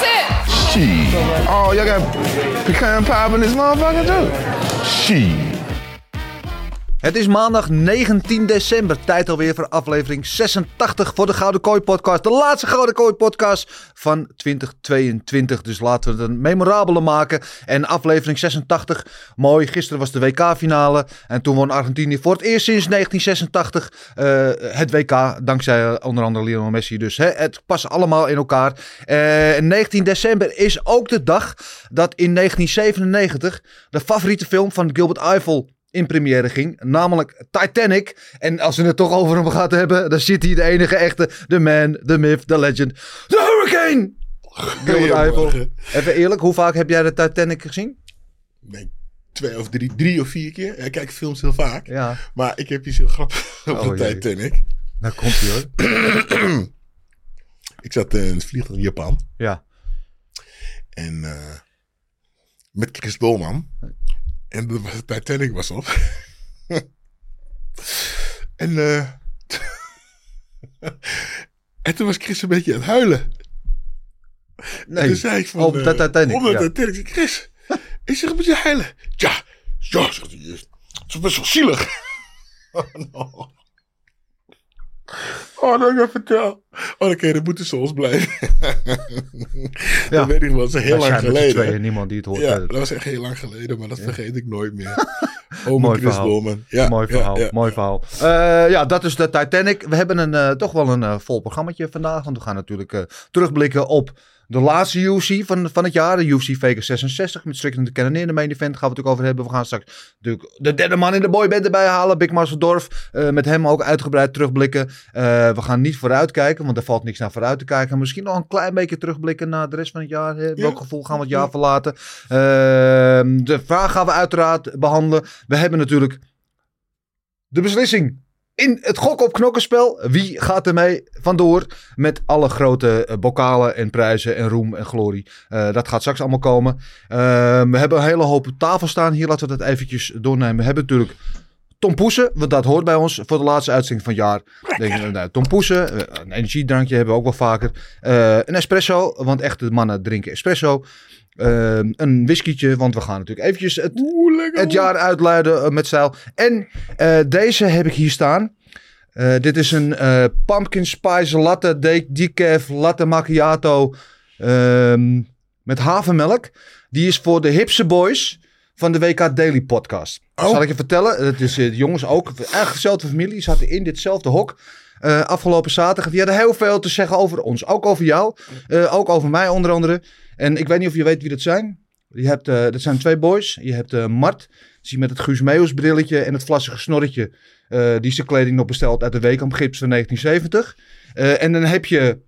That's. Shit. Oh, y'all got pecan pie in this motherfucker too? Shit. Het is maandag 19 december. Tijd alweer voor aflevering 86 voor de Gouden Kooi podcast. De laatste Gouden Kooi podcast van 2022. Dus laten we het een memorabele maken. En aflevering 86. Mooi. Gisteren was de WK-finale. En toen won Argentinië voor het eerst sinds 1986 eh, het WK. Dankzij eh, onder andere Lionel Messi. Dus hè, het past allemaal in elkaar. Eh, 19 december is ook de dag dat in 1997 de favoriete film van Gilbert Eiffel in première ging, namelijk Titanic. En als we het toch over hem gaat hebben, dan zit hij de enige echte, de man, de myth, de legend, de hurricane! Eiffel. Even eerlijk, hoe vaak heb jij de Titanic gezien? Nee, twee of drie, drie of vier keer. Ik kijk films heel vaak. Ja, Maar ik heb iets heel grappigs over Oh, jee. Titanic. daar komt hij hoor. Ik zat in het vliegtuig in Japan. Ja. En eh, met Chris Dolman. En de Titanic was op. en, eh, en toen was Chris een beetje aan het huilen. En Nee, toen zei ik van... op de Titanic, Op de ja. Titanic. Chris, ik zeg, moet je huilen? Ja, ja, zegt hij. Het is best wel zielig. oh, no. Oh, dat ik dat vertel. Oh, dan kun je de moeten zoals blijven. Dat weet ik wel, dat is heel Wij lang tweeën, geleden. niemand die het hoort. Ja, Eh, dat was echt heel lang geleden, maar dat vergeet ik nooit meer. Oh, Mooi verhaal. Ja, mooi ja, verhaal, ja. mooi verhaal. Eh, ja, dat is de Titanic. We hebben een, eh, toch wel een vol programmaatje vandaag. Want we gaan natuurlijk terugblikken op de laatste UFC van, van het jaar. De UFC Vegas 66 met Strickland de Cannon in de main event. Gaan we het ook over hebben. We gaan straks natuurlijk de derde man in de boyband erbij halen. Big Marcel Dorf. Eh, met hem ook uitgebreid terugblikken. Eh, we gaan niet vooruit kijken, want er valt niks naar vooruit te kijken. Misschien nog een klein beetje terugblikken naar de rest van het jaar. Hè? Welk gevoel gaan we het jaar verlaten? Ehm, de vraag gaan we uiteraard behandelen. We hebben natuurlijk de beslissing in het gok op knokkenspel. Wie gaat ermee vandoor met alle grote eh, bokalen en prijzen en roem en glorie. Eh, dat gaat straks allemaal komen. Ehm, we hebben een hele hoop op tafel staan hier. Laten we dat eventjes doornemen. We hebben natuurlijk Tom Poesen, want dat hoort bij ons voor de laatste uitzending van het jaar. Denk, ik, nou, Tom Poesen, eh, een energiedrankje hebben we ook wel vaker. Een espresso, want echte mannen drinken espresso. Ehm, een whiskietje, want we gaan natuurlijk eventjes het, Oeh, het jaar uitluiden eh, met stijl. En eh, deze heb ik hier staan. Eh, dit is een pumpkin spice latte de- decaf latte macchiato ehm, met havermelk. Die is voor de hipse boys van de WK Daily podcast. Oh. Zal ik je vertellen? Het is de jongens ook, eigenlijk dezelfde familie, zaten in ditzelfde hok. afgelopen zaterdag. Die hadden heel veel te zeggen over ons. Ook over jou. ook over mij onder andere. En ik weet niet of je weet wie dat zijn. Je hebt, eh, dat zijn twee boys. Je hebt eh, Mart. Zie met het Guus Meeuwis brilletje en het vlassige snorretje. eh, die zijn kleding nog besteld uit de Weekamp Gips van 1970. Eh, en dan heb je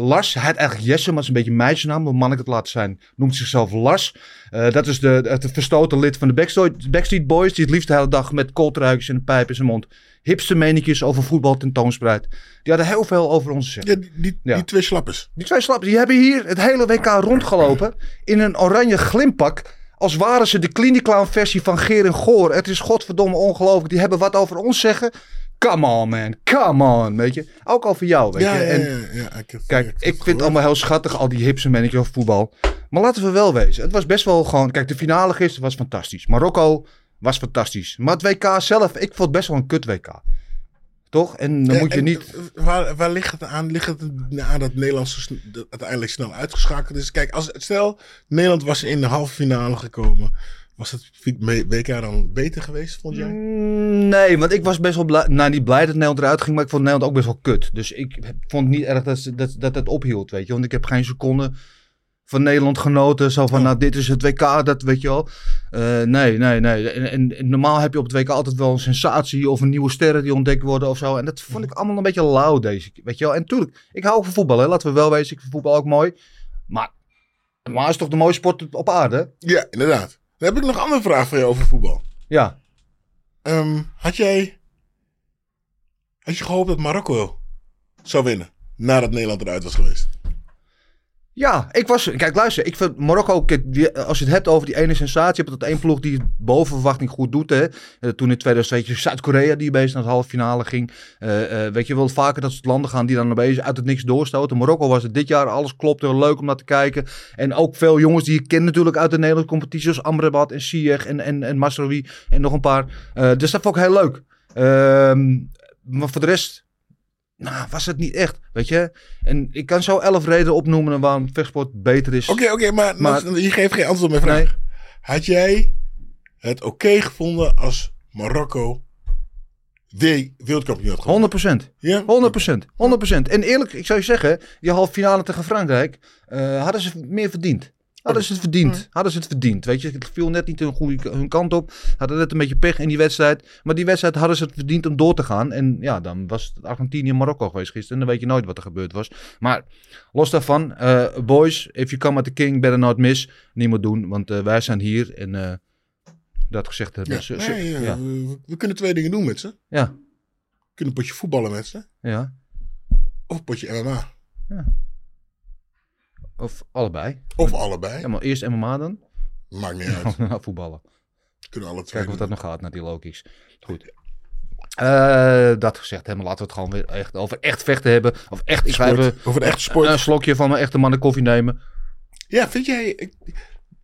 Lars. Hij heet eigenlijk Jesse, maar het is een beetje een meisjesnaam. Hoe man ik het laten zijn, noemt zichzelf Lars. Dat is de, het verstoten lid van de Backstreet, Backstreet Boys. Die het liefst de hele dag met kooltruikjes en een pijp in zijn mond. Hipste over voetbal tentoonspreidt. Die hadden heel veel over ons te zeggen. Ja, die, die, Ja. die twee slappers. Die twee slappen, die hebben hier het hele WK rondgelopen in een oranje glimpak. Als waren ze de Cliniclown versie van Geer en Goor. Het is godverdomme ongelooflijk. Die hebben wat over ons zeggen. Come on man, come on, weet je. Ook over jou, weet Ja, je. ja, En ja, ja, ik heb- Kijk, ik vind het allemaal heel schattig, al die hipse mannetjes over voetbal. Maar laten we wel wezen, het was best wel gewoon... Kijk, de finale gisteren was fantastisch. Marokko was fantastisch. Maar het WK zelf, ik vond het best wel een kut WK. Toch? En dan Ja, moet je niet... Waar, waar ligt het aan? Ligt het aan dat Nederland uiteindelijk snel uitgeschakeld is? Kijk, als, stel Nederland was in de halve finale gekomen. Was het WK dan beter geweest, vond jij? Mm, Nee, want ik was best wel blij. Nou, niet blij dat Nederland eruit ging, maar ik vond Nederland ook best wel kut. Dus ik vond het niet erg dat dat, dat het ophield, weet je. Want ik heb geen seconde van Nederland genoten. Zo van, nou, dit is het WK, dat weet je wel. Eh, nee, nee, nee. En, en, en normaal heb je op het WK altijd wel een sensatie of een nieuwe sterren die ontdekt worden of zo. En dat vond ik allemaal een beetje lauw deze keer, weet je wel. En tuurlijk, ik hou van voetbal, hè. Laten we wel wezen, ik vind voetbal ook mooi. Maar Maar het is toch de mooiste sport op aarde? Ja, inderdaad. Dan heb ik nog een andere vraag voor je over voetbal. Ja. Ehm, had jij... Had je gehoopt dat Marokko zou winnen? Nadat Nederland eruit was geweest. Ja, ik was. Kijk, luister. Ik vind Marokko. als je het hebt over die ene sensatie. Hebt het één ploeg die het boven verwachting goed doet. Hè. Eh, toen in 2002 Zuid-Korea die bezig naar de halve finale ging. Eh, eh, weet je wel vaker dat soort landen gaan die dan opeens uit het niks doorstoten. Marokko was het dit jaar. Alles klopte. Leuk om naar te kijken. En ook veel jongens die je kent natuurlijk uit de Nederlandse competitie. Zoals Amrabat en Ziyech en, en, en Masraoui. En nog een paar. Dus dat vond ik heel leuk. Ehm, maar voor de rest. Nou, was het niet echt, weet je. En ik kan zo elf redenen opnoemen waarom vechtsport beter is. Oké, oké, maar, Maar- je geeft geen antwoord op mijn vraag. Nee. Had jij het oké gevonden als Marokko de wereldkampioen had gewonnen? 100%. Ja? 100%. 100%. En eerlijk, ik zou je zeggen, die halve finale tegen Frankrijk, eh, hadden ze meer verdiend. Hadden ze het verdiend. Hadden ze het verdiend. Weet je, het viel net niet hun, goede, hun kant op. Hadden net een beetje pech in die wedstrijd. Maar die wedstrijd hadden ze het verdiend om door te gaan. En ja, dan was het Argentinië-Marokko geweest gisteren. En dan weet je nooit wat er gebeurd was. Maar los daarvan, eh, boys, if you come at the king, better not miss. Niet meer doen, want eh, wij zijn hier. En eh, dat gezegd hebben. Ja, nee, ja. We, we kunnen twee dingen doen met ze. We ja, kunnen een potje voetballen met ze. ja. Of een potje MMA. Of allebei. Of allebei. Ja, maar eerst MMA dan. Maakt niet uit. Nou, voetballen. Kunnen alle twee Kijken of dat nog gaat naar die Loki's. Goed. Eh, dat gezegd hebben, laten we het gewoon weer echt over echt vechten hebben. Of echt, ik even Over de echte sport. een slokje van mijn echte mannen koffie nemen. Ja, vind jij... Ik,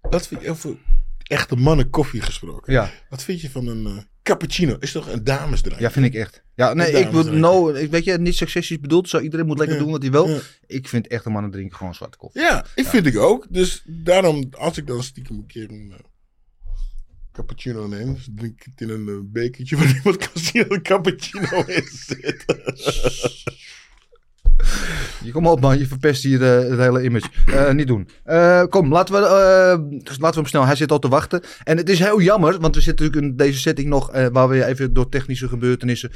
wat vind je over echte mannen koffie gesproken? Ja, Wat vind je van een eh, cappuccino? Is toch een damesdrank? ja vind ik echt. Ja, nee, Een ik wil no, ik weet je, niet seksistisch bedoeld. Zo, iedereen moet lekker Ja, doen wat hij wil. ja. Ik vind echte mannen drinken gewoon zwarte koffie. Ja, ik vind ik ook. Dus daarom, als ik dan stiekem een keer een eh, cappuccino neem, dus drink ik het in een eh, bekertje waar niemand kan zien dat een cappuccino in zit. Kom op man, je verpest hier eh, het hele image. Eh, niet doen. Eh, kom, laten we, dus laten we hem snel. Hij zit al te wachten. En het is heel jammer, want we zitten natuurlijk in deze setting nog, waar we even door technische gebeurtenissen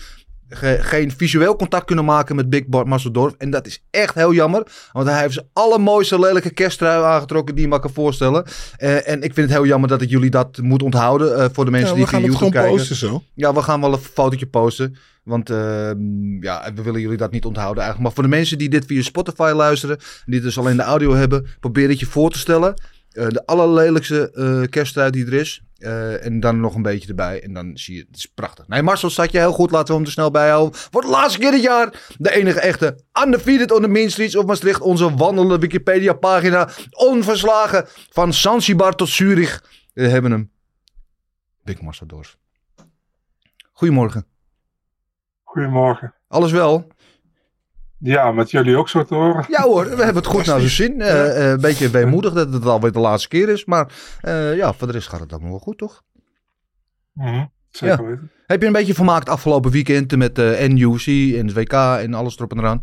ge- geen visueel contact kunnen maken met Big Bart Massendorf. En dat is echt heel jammer, want hij heeft zijn allermooiste lelijke kersttrui aangetrokken die je maar kan voorstellen. Eh, en ik vind het heel jammer dat ik jullie dat moet onthouden eh, voor de mensen Ja, die gaan via YouTube kijken. posten zo. Ja, we gaan wel een fotootje posten. Want ehm, ja, we willen jullie dat niet onthouden eigenlijk. Maar voor de mensen die dit via Spotify luisteren, die dus alleen de audio hebben, probeer het je voor te stellen. Eh, de allerlelijkste eh kersttrui die er is. Eh, en dan nog een beetje erbij. En dan zie je, het is prachtig. Nee, Marcel staat je heel goed. Laten we hem er snel bij houden. Voor de laatste keer dit jaar. De enige echte undefeated on the main streets of Maastricht. Onze wandelende Wikipedia pagina. Onverslagen. Van Zanzibar tot Zurich. We hebben hem. Big Marcel Dorf. Goedemorgen. Goedemorgen. Alles wel? Ja, met jullie ook zo te horen. Ja hoor, we hebben het goed naar zijn zin. Eh, eh, een beetje weemoedig dat het alweer de laatste keer is. Maar eh, ja, voor de rest gaat het allemaal wel goed, toch? Mhm, Zeker Ja. weten. Heb je een beetje vermaakt afgelopen weekend met de NUC en het WK en alles erop en eraan?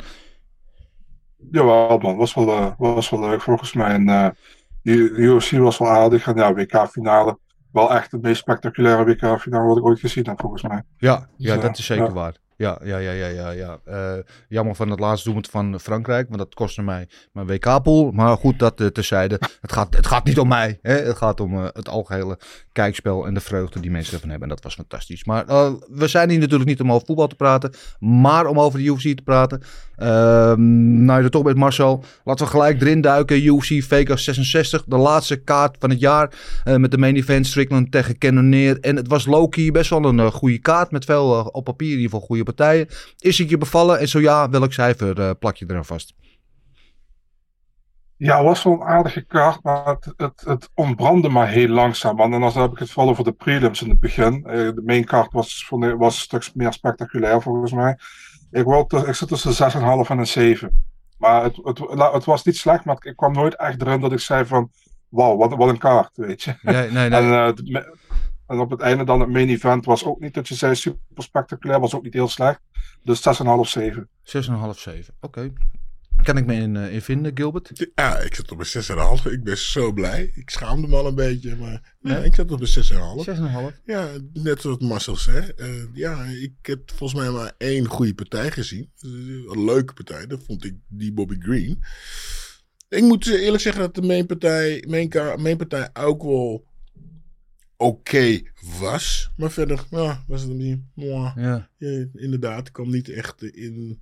Jawel man, was wel, was wel leuk volgens mij. En UFC was wel aardig. En ja, WK-finale. Wel echt de meest spectaculaire WK-finale wat ik ooit gezien heb volgens mij. Ja, ja Zo, dat is zeker ja. waar. Ja, ja, ja, ja, ja. ja. Eh, jammer van het laatste doelpunt van Frankrijk, want dat kostte mij mijn WK-pool. Maar goed, dat eh, terzijde. Het gaat, het gaat niet om mij. Hè? Het gaat om eh, het algehele kijkspel en de vreugde die mensen ervan hebben. En dat was fantastisch. Maar we zijn hier natuurlijk niet om over voetbal te praten, maar om over de UFC te praten. Ehm nou, je toch bent, Marcel. Laten we gelijk erin duiken. UFC Vegas 66, de laatste kaart van het jaar. met de main event Strickland tegen Cannonier. En het was low-key best wel een goede kaart. Met veel op papier in ieder geval goede partijen. Is het je bevallen? En zo ja, welk cijfer eh, plak je er aan vast? Ja, het was wel een aardige kaart, maar het, het, het ontbrandde maar heel langzaam. En dan heb ik het vooral over de prelims in het begin. Eh, de main kaart was, was een stuk meer spectaculair volgens mij. Ik, wou, ik zit tussen 6,5 en een 7. Maar het, het, het was niet slecht, maar ik kwam nooit echt erin dat ik zei van... Wauw, wat, wat een kaart, weet je. Nee, nee, En, eh, en op het einde dan het main event was ook niet dat je zei super spectaculair, was ook niet heel slecht. Dus 6,5, 7. 6,5, 7. Oké. Kan ik me in, eh, in vinden, Gilbert? Ja, ik zit op een 6,5. Ik ben zo blij. Ik schaamde me al een beetje, maar ja, ik zat op een 6,5. 6,5. Ja, net zoals Marcel zei. Eh, ja, ik heb volgens mij maar één goede partij gezien. Eh, Een leuke partij. Dat vond ik die Bobby Green. Ik moet eerlijk zeggen dat de mainpartij, main, ka- mainpartij ook wel oké was. Maar verder, ja, was het niet. mwah. Ja. Ja, inderdaad, kwam niet echt in.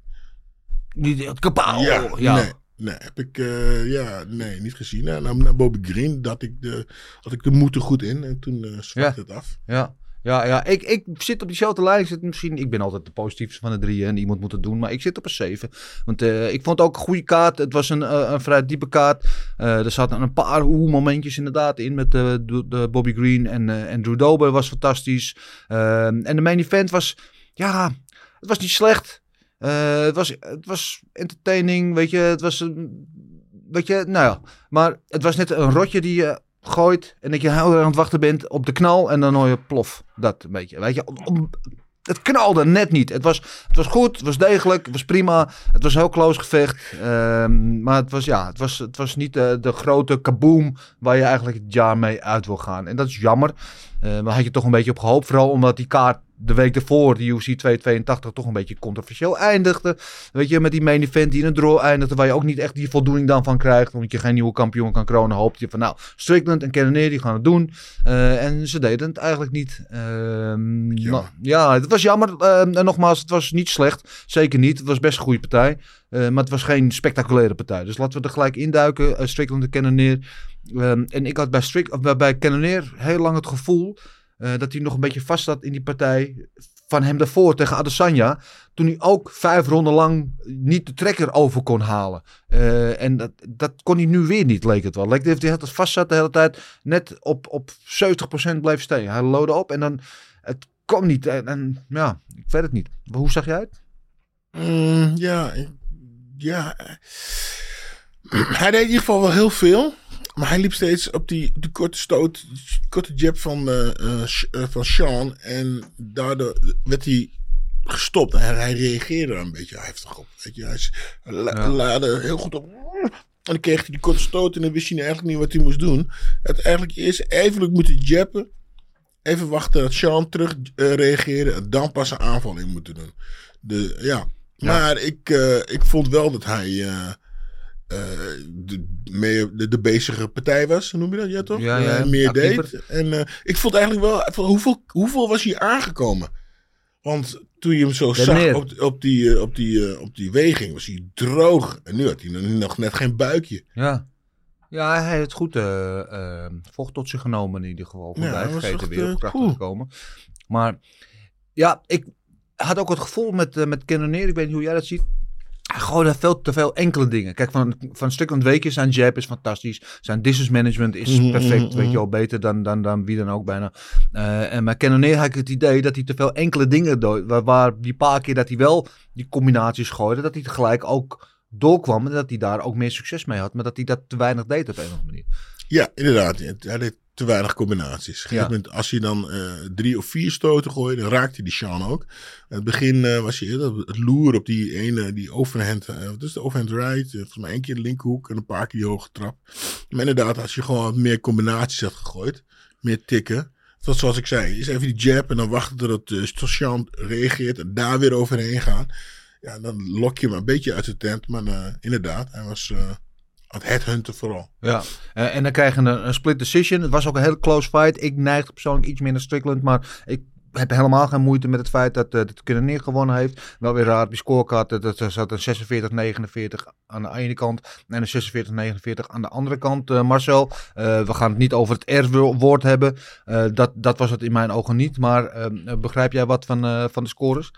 Niet het kapaal. ja, Ja. nee. Nee, heb ik eh, ja, nee, niet gezien. Nou, nou, naar Bobby Green dat ik de, had ik de moed er goed in. En toen eh zwakte het af. Ja, ja, ja. Ik, ik zit op diezelfde lijn. Ik, zit misschien, ik ben altijd de positiefste van de drie en iemand moet het doen. Maar ik zit op een 7. Want eh, ik vond ook een goede kaart. Het was een, eh, een vrij diepe kaart. Eh, er zaten een paar oeh momentjes inderdaad in met de, de, Bobby Green en, en Drew Dober was fantastisch. En de main event was, ja, het was niet slecht. Het, was, het was entertaining, weet je. Het was, een- weet je, nou ja. Maar het was net een rotje die je gooit en dat je heel erg aan het wachten bent op de knal en dan hoor je plof. Dat een beetje, weet je. Het knalde net niet. Het was, het was goed, het was degelijk, het was prima. Het was heel close gevecht. Ehm, maar het was, ja, het was, het was niet de, de grote kaboom waar je eigenlijk het jaar mee uit wil gaan. En dat is jammer. Eh maar had je toch een beetje op gehoopt. Vooral omdat die kaart de week ervoor, de UFC 282, toch een beetje controversieel eindigde. Weet je, met die main event die in een draw eindigde, waar je ook niet echt die voldoening dan van krijgt. Omdat je geen nieuwe kampioen kan kronen, hoopte je van nou, Strickland en Cannonier die gaan het doen. Eh, en ze deden het eigenlijk niet. Ehm, nou, ja, het was jammer. Ehm, en nogmaals, het was niet slecht. Zeker niet. Het was best een goede partij. Eh, maar het was geen spectaculaire partij. Dus laten we er gelijk induiken. Uh, Strickland en Cannonier. Ehm, en ik had bij, Strick, of bij, bij Cannonier heel lang het gevoel eh, dat hij nog een beetje vast zat in die partij van hem daarvoor tegen Adesanya. Toen hij ook vijf ronden lang niet de trekker over kon halen. Eh, en dat, dat kon hij nu weer niet, leek het wel. Leek dat hij het vast zat de hele tijd. Net op, op 70% bleef steken. Hij loodde op en dan... Het kwam niet. En, ja, ik weet het niet. Hoe zag jij het? Mm, ja, ja. Hij deed in ieder geval wel heel veel. Maar hij liep steeds op die, die korte stoot, korte jab van, eh, eh, eh, van Sean. En daardoor werd hij gestopt. En hij reageerde er een beetje heftig op. Weet je, hij hij la- laadde heel goed op. En dan kreeg hij die korte stoot en dan wist hij eigenlijk niet wat hij moest doen. Het eigenlijk eerst even moeten jabben. Even wachten dat Sean terug reageerde. En dan pas een aanval in moeten doen. De, ja. Maar ik, ik vond wel dat hij eh, de, meer de, de bezige partij was. Noem je dat? Ja, toch? Ja, ja, Eh, meer actiever. deed. En eh, ik vond eigenlijk wel... Hoeveel, hoeveel was hij aangekomen? Want toen je hem zo zag op, op, die, op, die, op die weging, was hij droog. En nu had hij nog- net geen buikje. Ja. Ja, hij heeft goed vocht tot zich genomen in ieder geval. Goed Ja, hij bijgegeten weer op kracht poeh. te komen. Maar ja, ik had ook het gevoel met, met Cannonier, ik weet niet hoe jij dat ziet. Hij gooide veel te veel enkele dingen. Kijk, van, van Strickland Weekje, zijn jab is fantastisch. Zijn distance management is Mhm, perfect. mhm, Weet je mhm. wel, beter dan, dan, dan wie dan ook bijna. Eh, en met Cannonier had ik het idee dat hij te veel enkele dingen deed. Waar, waar die paar keer dat hij wel die combinaties gooide, dat hij tegelijk ook doorkwam. En dat hij daar ook meer succes mee had. Maar dat hij dat te weinig deed op een of andere manier. Ja, inderdaad. Hij deed te weinig combinaties. Ja. moment, als hij dan eh, drie of vier stoten gooide, dan raakte hij die Sean ook. In het begin eh, was hij eerder het loer op die ene, die overhand, eh, wat is de overhand right? Volgens mij één keer de linkerhoek en een paar keer die hoge trap. Maar inderdaad, als je gewoon wat meer combinaties had gegooid, meer tikken. Dat zoals ik zei, is even die jab en dan wachten tot uh, Sean reageert en daar weer overheen gaan. Ja, dan lok je hem een beetje uit de tent. Maar inderdaad, hij was het headhunten vooral. Ja, eh, en dan krijg je een, een split decision. Het was ook een hele close fight. Ik neigde persoonlijk iets meer naar Strickland, maar ik heb helemaal geen moeite met het feit dat uh, de Cannonier gewonnen heeft. Wel weer raar, die scorecard, dat, dat zat een 46-49 aan de ene kant en een 46-49 aan de andere kant, uh, Marcel. Uh, we gaan het niet over het R-woord hebben. Uh, dat, dat was het in mijn ogen niet, maar uh, begrijp jij wat van, uh, van de scores?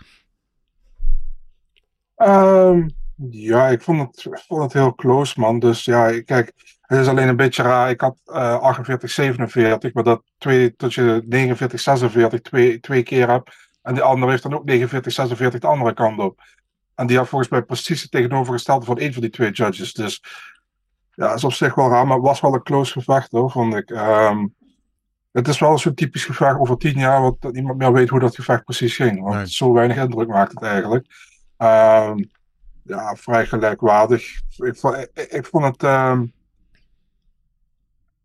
Um, ja, ik vond, het, ik vond het heel close, man. Dus ja, kijk, het is alleen een beetje raar. Ik had uh, 48, 47, maar dat, twee, dat je 49, 46 twee, twee keer hebt. En die andere heeft dan ook 49, 46 de andere kant op. En die had volgens mij precies het tegenovergestelde van een van die twee judges. Dus ja, is op zich wel raar, maar het was wel een close gevecht hoor, vond ik. Um, het is wel zo'n typisch gevecht over tien jaar, want niemand meer weet hoe dat gevecht precies ging. Want nee. zo weinig indruk maakt het eigenlijk. Um, ja, vrij gelijkwaardig. Ik vond, ik, ik vond het. Um,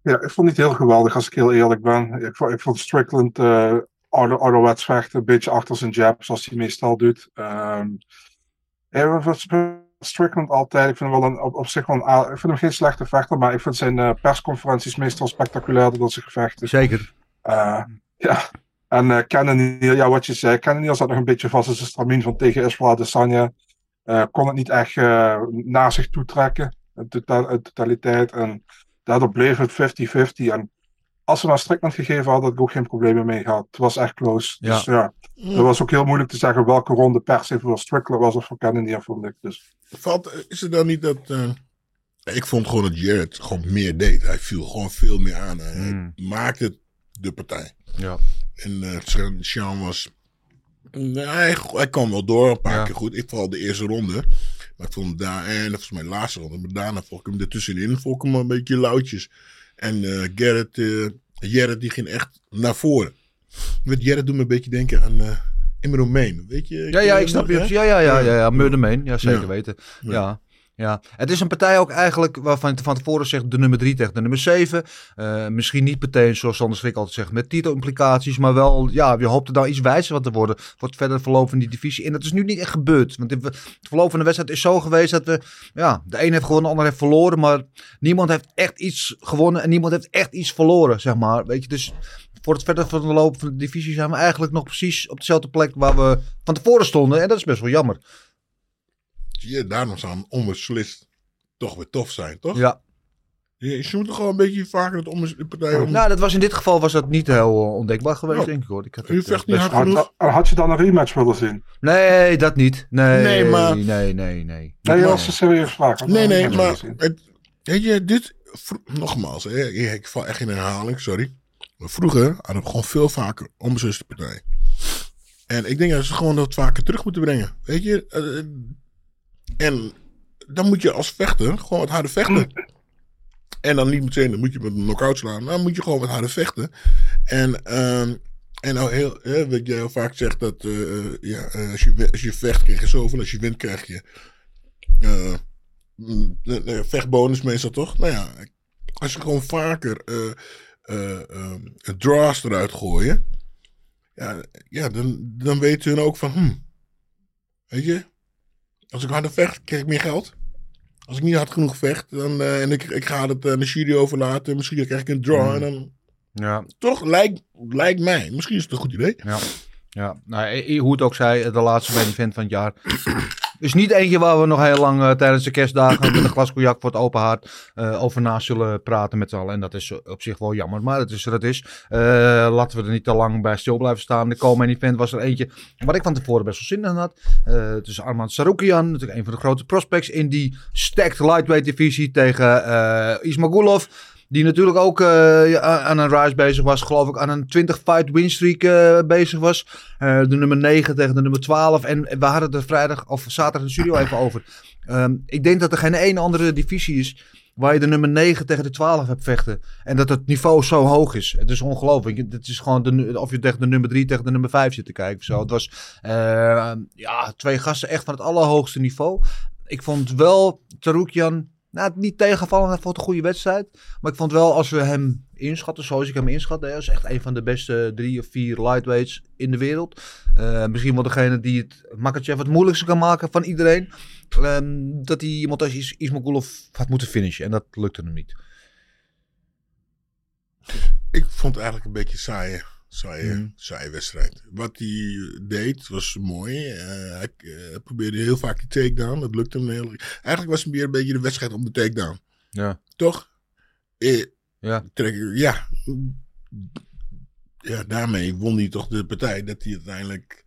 ja, ik vond het niet heel geweldig als ik heel eerlijk ben. Ik vond, ik vond Strickland uh, ouder, ouderwets vechten, een beetje achter zijn jab, zoals hij meestal doet. Um, ja, Strickland altijd. Ik vind hem wel een, op, op zich wel een, ik vind hem geen slechte vechter, maar ik vind zijn eh, persconferenties meestal spectaculairder dan zijn gevechten. Zeker. Eh, ja. En eh Cannonier, ja, wat je zei, Cannonier zat nog een beetje vast in zijn stramien van tegen Israël Adesanya. Eh kon het niet echt eh, naar zich toe trekken, tota- in totaliteit. En daardoor bleef het 50-50. En als ze naar Strickland gegeven hadden, had ik ook geen problemen mee gehad. Het was echt close. Ja. Dus ja, het was ook heel moeilijk te zeggen welke ronde per se voor Strickland was of voor Cannonier, vond ik. Dus Valt, is het dan niet dat... eh, ik vond gewoon dat Jared gewoon meer deed. Hij viel gewoon veel meer aan. Hij Hmm. maakte de partij. Ja. En eh Sean was... Nee, hij, hij kwam wel door een paar Ja. keer goed. Ik vooral de eerste ronde. Maar ik vond hem daar... En volgens mij de laatste ronde. Maar daarna vond ik hem ertussenin. Vond ik hem een beetje lauwtjes. En eh eh Jared die ging echt naar voren. Met Jared doet me een beetje denken aan... Imro Main. Weet je? Ja, ja, ik snap je. Ja, ja, ja, ja, ja. Ja, zeker Ja. weten. Ja. Ja. Het is een partij ook eigenlijk waarvan je van tevoren zegt de nummer 3 tegen de nummer 7. Eh, misschien niet meteen zoals Sander Schrik altijd zegt met titelimplicaties, maar wel, ja, je hoopt er dan iets wijzer van te worden voor het verder verloop van die divisie. En dat is nu niet echt gebeurd, want het verloop van de wedstrijd is zo geweest dat we, ja, de een heeft gewonnen, de ander heeft verloren, maar niemand heeft echt iets gewonnen en niemand heeft echt iets verloren, zeg maar. Weet je, dus voor het verder verloop van de divisie zijn we eigenlijk nog precies op dezelfde plek waar we van tevoren stonden en dat is best wel jammer. Ja, daarom zou een onbeslist toch weer tof zijn, toch? Ja. Je, je moet toch gewoon een beetje vaker het onbes- de partij om... Nou, dat was in dit geval was dat niet heel eh, ondenkbaar geweest, Ja. denk ik hoor. Ik had Je het, eh, vecht niet hard genoeg. had, had je dan een rematch willen zien? Nee, dat niet. Nee, Nee, maar- Nee, nee, nee. Nee, dat was een vraag. Je Nee, nee, maar het, weet je, dit, nogmaals, hè, ik, ik val echt in herhaling, sorry. Maar vroeger hadden we gewoon veel vaker onbesliste partijen. En ik denk dat ze gewoon dat vaker terug moeten brengen. Weet je, eh, en dan moet je als vechter gewoon wat harder vechten. En dan niet meteen, dan moet je met een knockout slaan. maar Dan moet je gewoon wat harder vechten. En, ehm, en nou heel, hè, wat jij heel vaak zegt, dat eh, eh, ja, eh, als, je, als je vecht krijg je zoveel, als je wint krijg je mm, vechtbonus meestal toch? Nou ja, als je gewoon vaker eh eh, ehm, draws eruit gooien, ja, ja dan, dan weten hun ook van, hm, weet je, als ik harder vecht, krijg ik meer geld. Als ik niet hard genoeg vecht dan, eh, en ik, ik ga het aan de jury overlaten, misschien krijg ik een draw en dan, Ja, toch, lijkt, lijkt mij, misschien is het een goed idee. ja. Ja, nou, eh, hoe het ook zij, de laatste main event van het jaar. Is niet eentje waar we nog heel lang eh, tijdens de kerstdagen met een glas cognac voor het open haard eh, over na zullen praten met z'n allen. En dat is op zich wel jammer, maar het is wat het is. Eh, laten we er niet te lang bij stil blijven staan. De co-main event was er eentje waar ik van tevoren best wel zin in had. Eh, het is Arman Sarukian, natuurlijk een van de grote prospects in die stacked lightweight divisie tegen eh Ismagulov. Die natuurlijk ook eh, aan een rise bezig was. Geloof ik aan een 20-fight winstreak eh, bezig was. Eh, de nummer 9 tegen de nummer 12. En we hadden het er vrijdag of zaterdag in de studio even over. Ehm, ik denk dat er geen één andere divisie is waar je de nummer 9 tegen de 12 hebt vechten. En dat het niveau zo hoog is. Het is ongelooflijk. Het is gewoon de, of je tegen de nummer 3 tegen de nummer 5 zit te kijken. Zo. Het was ja, twee gasten echt van het allerhoogste niveau. Ik vond wel Tarukian nou, niet tegenvallen. Hij vond een goede wedstrijd. Maar ik vond wel als we hem inschatten, zoals ik hem inschat. Hij is echt een van de beste drie of vier lightweights in de wereld. Eh, misschien wel degene die het Makachev het moeilijkste kan maken van iedereen. Ehm, dat hij iemand als Is Ismagulov had moeten finishen. En dat lukte hem niet. Ik vond het eigenlijk een beetje een saaie, Mhm. saaie wedstrijd. Wat hij deed was mooi. Eh, hij eh, probeerde heel vaak die takedown. Dat lukte hem heel... Eigenlijk was het meer een beetje de wedstrijd om de takedown. Ja. Toch? Eh, Ja. trek- ja. Ja, daarmee won hij toch de partij. Dat hij uiteindelijk...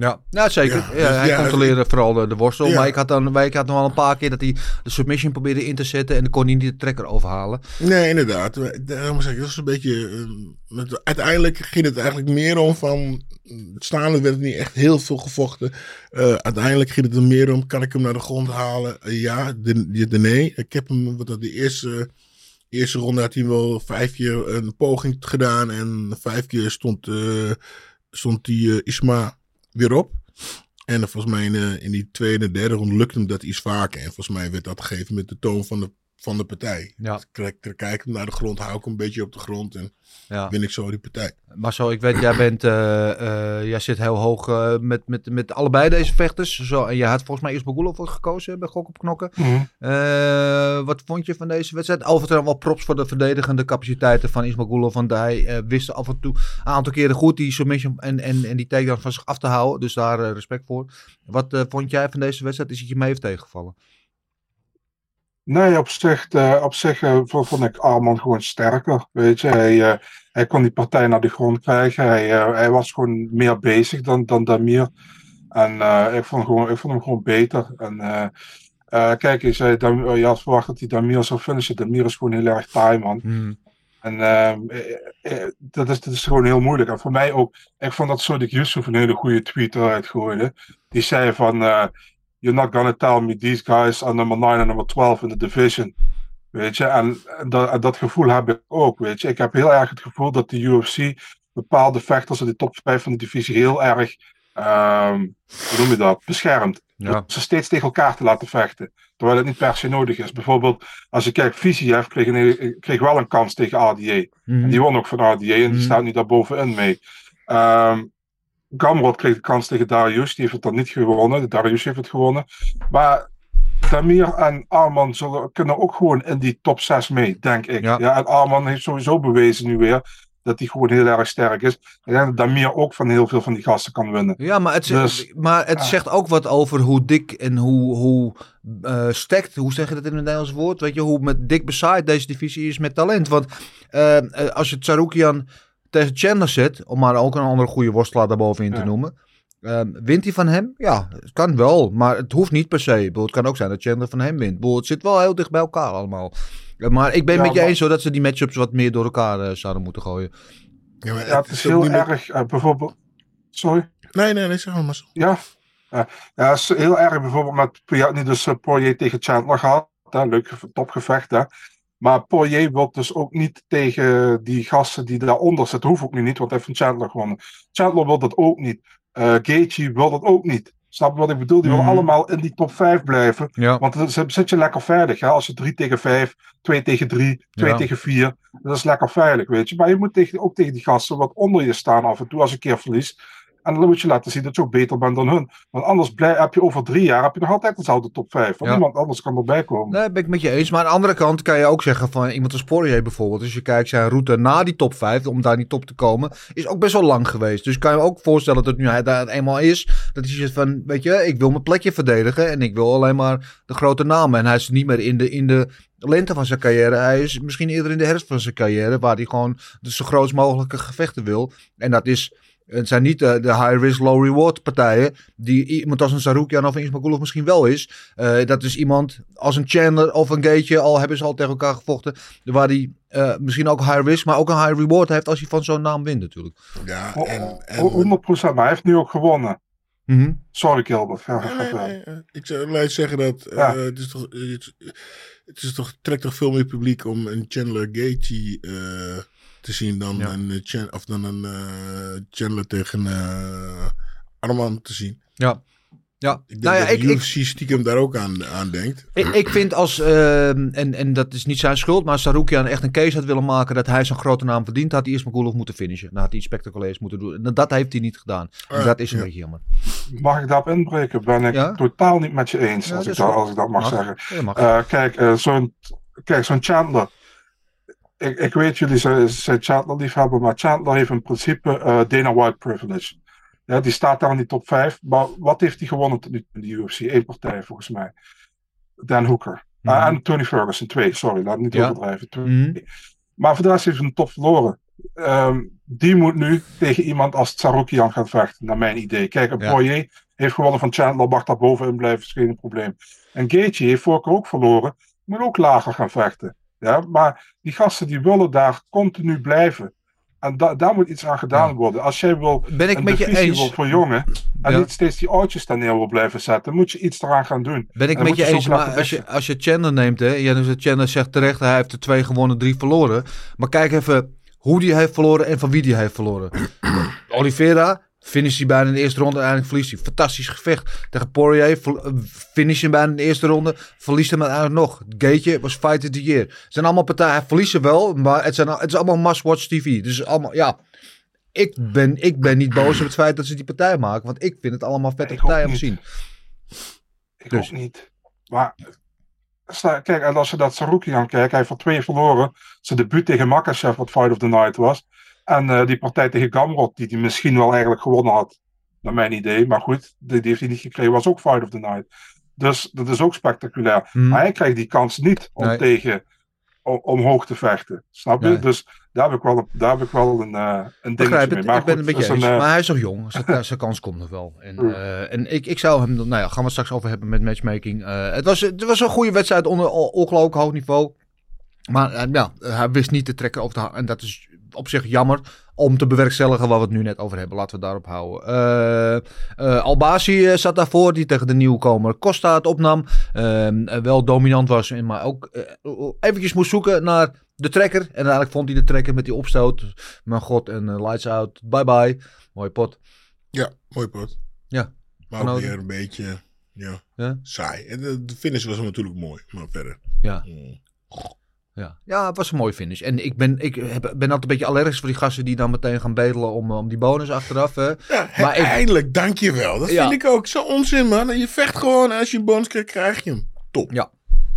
Ja, ja zeker. Ja, Ja, dus hij ja, controleerde vooral de, de worstel. Maar ik had, dan, ik had nog wel een paar keer dat hij de submission probeerde in te zetten. En dan kon hij niet de trekker overhalen. Nee, inderdaad. Daarom zeg ik, dat is een beetje... eh, uiteindelijk ging het eigenlijk meer om van... Staande werd niet echt heel veel gevochten. Eh, uiteindelijk ging het er meer om, kan ik hem naar de grond halen? Eh, ja, de, nee. Ik heb hem, wat dat de eerste, eerste ronde had hij wel vijf keer een poging gedaan. En vijf keer stond, eh, stond die eh, Isma weer op. En volgens mij in, eh, in die tweede en derde ronde lukte hem dat iets vaker. En volgens mij werd dat gegeven met de toon van de van de partij. Ja. Dus Kijk, kijk ik hem naar de grond, hou ik hem een beetje op de grond en Ja. win ik zo die partij. Marcel, ik weet, jij, bent, eh, eh, jij zit heel hoog eh, met, met, met allebei deze vechters. Zo, en jij had volgens mij Ismagulov voor gekozen bij Gok op Knokken. Mhm. Eh, wat vond je van deze wedstrijd? Overigens wel props voor de verdedigende capaciteiten van Ismagulov. Want hij eh, wist af en toe een aantal keren goed die submission en, en, en die takedown van zich af te houden. Dus daar respect voor. Wat eh, vond jij van deze wedstrijd? Is het je mee heeft tegengevallen? Nee, op zich, eh, op zich eh, vond, ik Arman gewoon sterker. Weet je, hij, eh, hij kon die partij naar de grond krijgen. Hij, hij was gewoon meer bezig dan, dan Damir. En ik, vond gewoon, ik vond hem gewoon beter. En kijk, je, zei, je had verwacht dat hij Damir zou finishen. Damir is gewoon heel erg taai, man. En ehm, eh, eh, dat, is, dat is gewoon heel moeilijk. En voor mij ook, ik vond dat Sodik Yusuf een hele goede tweet eruit gooide. Die zei van, you're not gonna tell me these guys are number 9 en number 12 in the division. Weet je, en, en dat, en dat gevoel heb ik ook, weet je. Ik heb heel erg het gevoel dat de UFC bepaalde vechters in de top 5 van de divisie heel erg, ehm, hoe noem je dat, beschermt. Ja. Door ze steeds tegen elkaar te laten vechten. Terwijl het niet per se nodig is. Bijvoorbeeld, als je kijkt, Viziev kreeg, een, kreeg wel een kans tegen RDA. Mhm. En die won ook van RDA en die Mhm. staat nu daar bovenin mee. Ehm Gamrot kreeg de kans tegen Darius, die heeft het dan niet gewonnen. Darius heeft het gewonnen. Maar Damir en Arman zullen, kunnen ook gewoon in die top 6 mee, denk ik. Ja. Ja. en Arman heeft sowieso bewezen nu weer dat hij gewoon heel erg sterk is. Ik denk dat Damir ook van heel veel van die gasten kan winnen. Ja, maar het, zegt, Dus, maar het zegt ook wat over hoe dik en hoe, hoe eh stekt, hoe zeg je dat in het Nederlands woord? Weet je, hoe met dik bezaaid deze divisie is met talent. Want eh, eh, als je Tsaroukian tegen Chandler zet, om maar ook een andere goede worstelaar daarbovenin te noemen. eh, wint hij van hem? Ja, het kan wel. Maar het hoeft niet per se. Bedoel, Het kan ook zijn dat Chandler van hem wint. Bedoel, Het zit wel heel dicht bij elkaar allemaal. Eh, Maar ik ben Ja, met je maar- eens hoor, dat ze die matchups wat meer door elkaar eh, zouden moeten gooien. Ja, maar ja, het is heel meer- erg, eh, bijvoorbeeld... Sorry? Nee, nee, nee, zeg maar zo. Ja, ja, ja het is heel erg bijvoorbeeld met je had nu dus Poirier tegen Chandler gehad. Hè, leuk ge- topgevecht hè. Maar Poirier wil dus ook niet tegen die gasten die daaronder zitten. Hoeft ook nu niet, want hij heeft van Chandler gewonnen. Chandler wil dat ook niet. Gaethje wil dat ook niet. Snap je wat ik bedoel? Die willen Mhm. allemaal in die top 5 blijven. Ja. Want dan zit je lekker veilig. Hè? Als je 3 tegen 5, 2 tegen 3, 2 Ja. tegen 4. Dat is lekker veilig, weet je. Maar je moet tegen, ook tegen die gasten wat onder je staan af en toe als een keer verliest. En dan moet je laten zien dat je ook beter bent dan hun. Want anders blij, heb je over drie jaar heb je nog altijd dezelfde top 5. Want Ja. niemand anders kan erbij komen. Nee, ben ik met je eens. Maar aan de andere kant kan je ook zeggen van iemand als Poirier bijvoorbeeld. Als je kijkt zijn route na die top 5, om daar in die top te komen, is ook best wel lang geweest. Dus kan je ook voorstellen dat nu hij daar eenmaal is. Dat hij zegt van, weet je, ik wil mijn plekje verdedigen en ik wil alleen maar de grote namen. En hij is niet meer in de, in de lente van zijn carrière. Hij is misschien eerder in de herfst van zijn carrière, waar hij gewoon de zo grootst mogelijke gevechten wil. En dat is... Het zijn niet de, de high-risk, low-reward partijen. Die iemand als een Sarukian of een Ismagulov misschien wel is. Eh, dat is iemand als een Chandler of een Gaetje. Al hebben ze al tegen elkaar gevochten. Waar die eh, misschien ook high risk, maar ook een high reward heeft als hij van zo'n naam wint natuurlijk. Ja, en, en 100%, maar hij heeft nu ook gewonnen. Mhm. Sorry Gilbert. Nee, nee, nee, eh, Ik zou alleen zeggen dat eh, Ja. het, is toch, het, het is toch, trekt toch veel meer publiek om een Chandler Gaethje eh, te zien dan Ja. een, eh, Chan- of dan een eh, Chandler tegen eh Arman te zien. Ja. Ja, Ik denk nou ja, dat ik, de ik, UFC stiekem daar ook aan, aan denkt. ik, ik vind als, ehm, en, en dat is niet zijn schuld, maar als Sarukian echt een case had willen maken dat hij zo'n grote naam verdient, had hij eerst Magulov moeten finishen. Dan had hij iets spectaculairs moeten doen. En dat heeft hij niet gedaan. En Ah, dat is een ja. beetje jammer. Mag ik daarop inbreken? Ben ik Ja? totaal niet met je eens, Ja, als, ik dat, als ik dat mag, mag. zeggen. Ja, dat mag. Eh, kijk, eh, zo'n kijk, zo'n Chandler. Ik, ik weet, jullie zijn, zijn Chandler liefhebber, maar Chandler heeft in principe eh, Dana White privilege. Ja, die staat daar in die top 5. Maar wat heeft hij gewonnen tot nu toe in de UFC? Eén partij volgens mij. Dan Hooker. Mhm. Ah, en Tony Ferguson, twee. Sorry, laat het niet Ja. overdrijven. Twee. Mhm. Maar voor de rest heeft hij een top verloren. Ehm, die moet nu tegen iemand als Tsaroukian gaan vechten, naar mijn idee. Kijk, een Ja. Poirier heeft gewonnen van Chandler, mag daar bovenin blijven, is geen probleem. En Gaethje heeft vorige ook verloren, moet ook lager gaan vechten. Ja, maar die gasten die willen daar continu blijven. En da- daar moet iets aan gedaan Ja. worden. Als jij wil Ben ik een met je eens. wil verjongen en Ja. niet steeds die oudjes daar neer wil blijven zetten, moet je iets eraan gaan doen. Ben ik met je je eens, maar als je, als je Chandler neemt, hè, dus Chandler zegt terecht, hij heeft er twee gewonnen, drie verloren. Maar kijk even hoe die heeft verloren en van wie die heeft verloren. Oliveira Finish hij bijna in de eerste ronde, uiteindelijk verliest hij. Fantastisch gevecht tegen Poirier. eh, Finish hem bijna in de eerste ronde, verliest hem uiteindelijk nog. Gateje was fight of the year. Het zijn allemaal partijen, hij verliest ze wel, maar het, zijn, het is allemaal must-watch TV. Dus allemaal, ja... Ik ben, ik ben niet boos op het feit dat ze die partij maken, want ik vind het allemaal vette partijen om te zien. Ik Dus. ook niet. Maar kijk, als je dat Saruki gaan kijken, hij heeft er twee verloren. Zijn debuut tegen Makachev, wat Fight of the Night was. En eh, die partij tegen Gamrot, die hij misschien wel eigenlijk gewonnen had. Naar mijn idee. Maar goed, die, die heeft hij niet gekregen, was ook Fight of the Night. Dus dat is ook spectaculair. Hmm. Maar hij krijgt die kans niet om Nee. tegen om, omhoog te vechten. Snap je? Nee. Dus daar heb ik wel, daar heb ik wel een, eh een dingetje mee. Maar ik ben goed, een beetje eens. een, eh, maar hij is nog jong, zijn, zijn kans komt nog wel. En, eh, en ik, ik zou hem, nou ja, gaan we het straks over hebben met matchmaking. Het, was, het was een goede wedstrijd onder on- ongelooflijk hoog niveau. Maar ja, hij wist niet te trekken over de En dat is op zich jammer om te bewerkstelligen waar we het nu net over hebben. Laten we daarop houden. Eh eh, Albasi eh, zat daarvoor, die tegen de nieuwkomer Costa het opnam. Ehm, eh, wel dominant was, maar ook eventjes moest zoeken naar de trekker. En uiteindelijk vond hij de trekker met die opstoot. Mijn god, en lights out, bye bye. Mooie pot. Ja, mooi pot. Ja. Maar ook weer een beetje ja, Ja? saai. En de, de finish was natuurlijk mooi, maar verder. Ja. Mm. Ja. ja, het was een mooie finish. En ik ben, ik heb, ben altijd een beetje allergisch voor die gasten die dan meteen gaan bedelen om, om die bonus achteraf. Hè. Ja, Maar ik- eindelijk, dankjewel. Dat Ja. vind ik ook zo onzin, man. Je vecht gewoon en als je een bonus krijgt, krijg je hem. Top. Ja.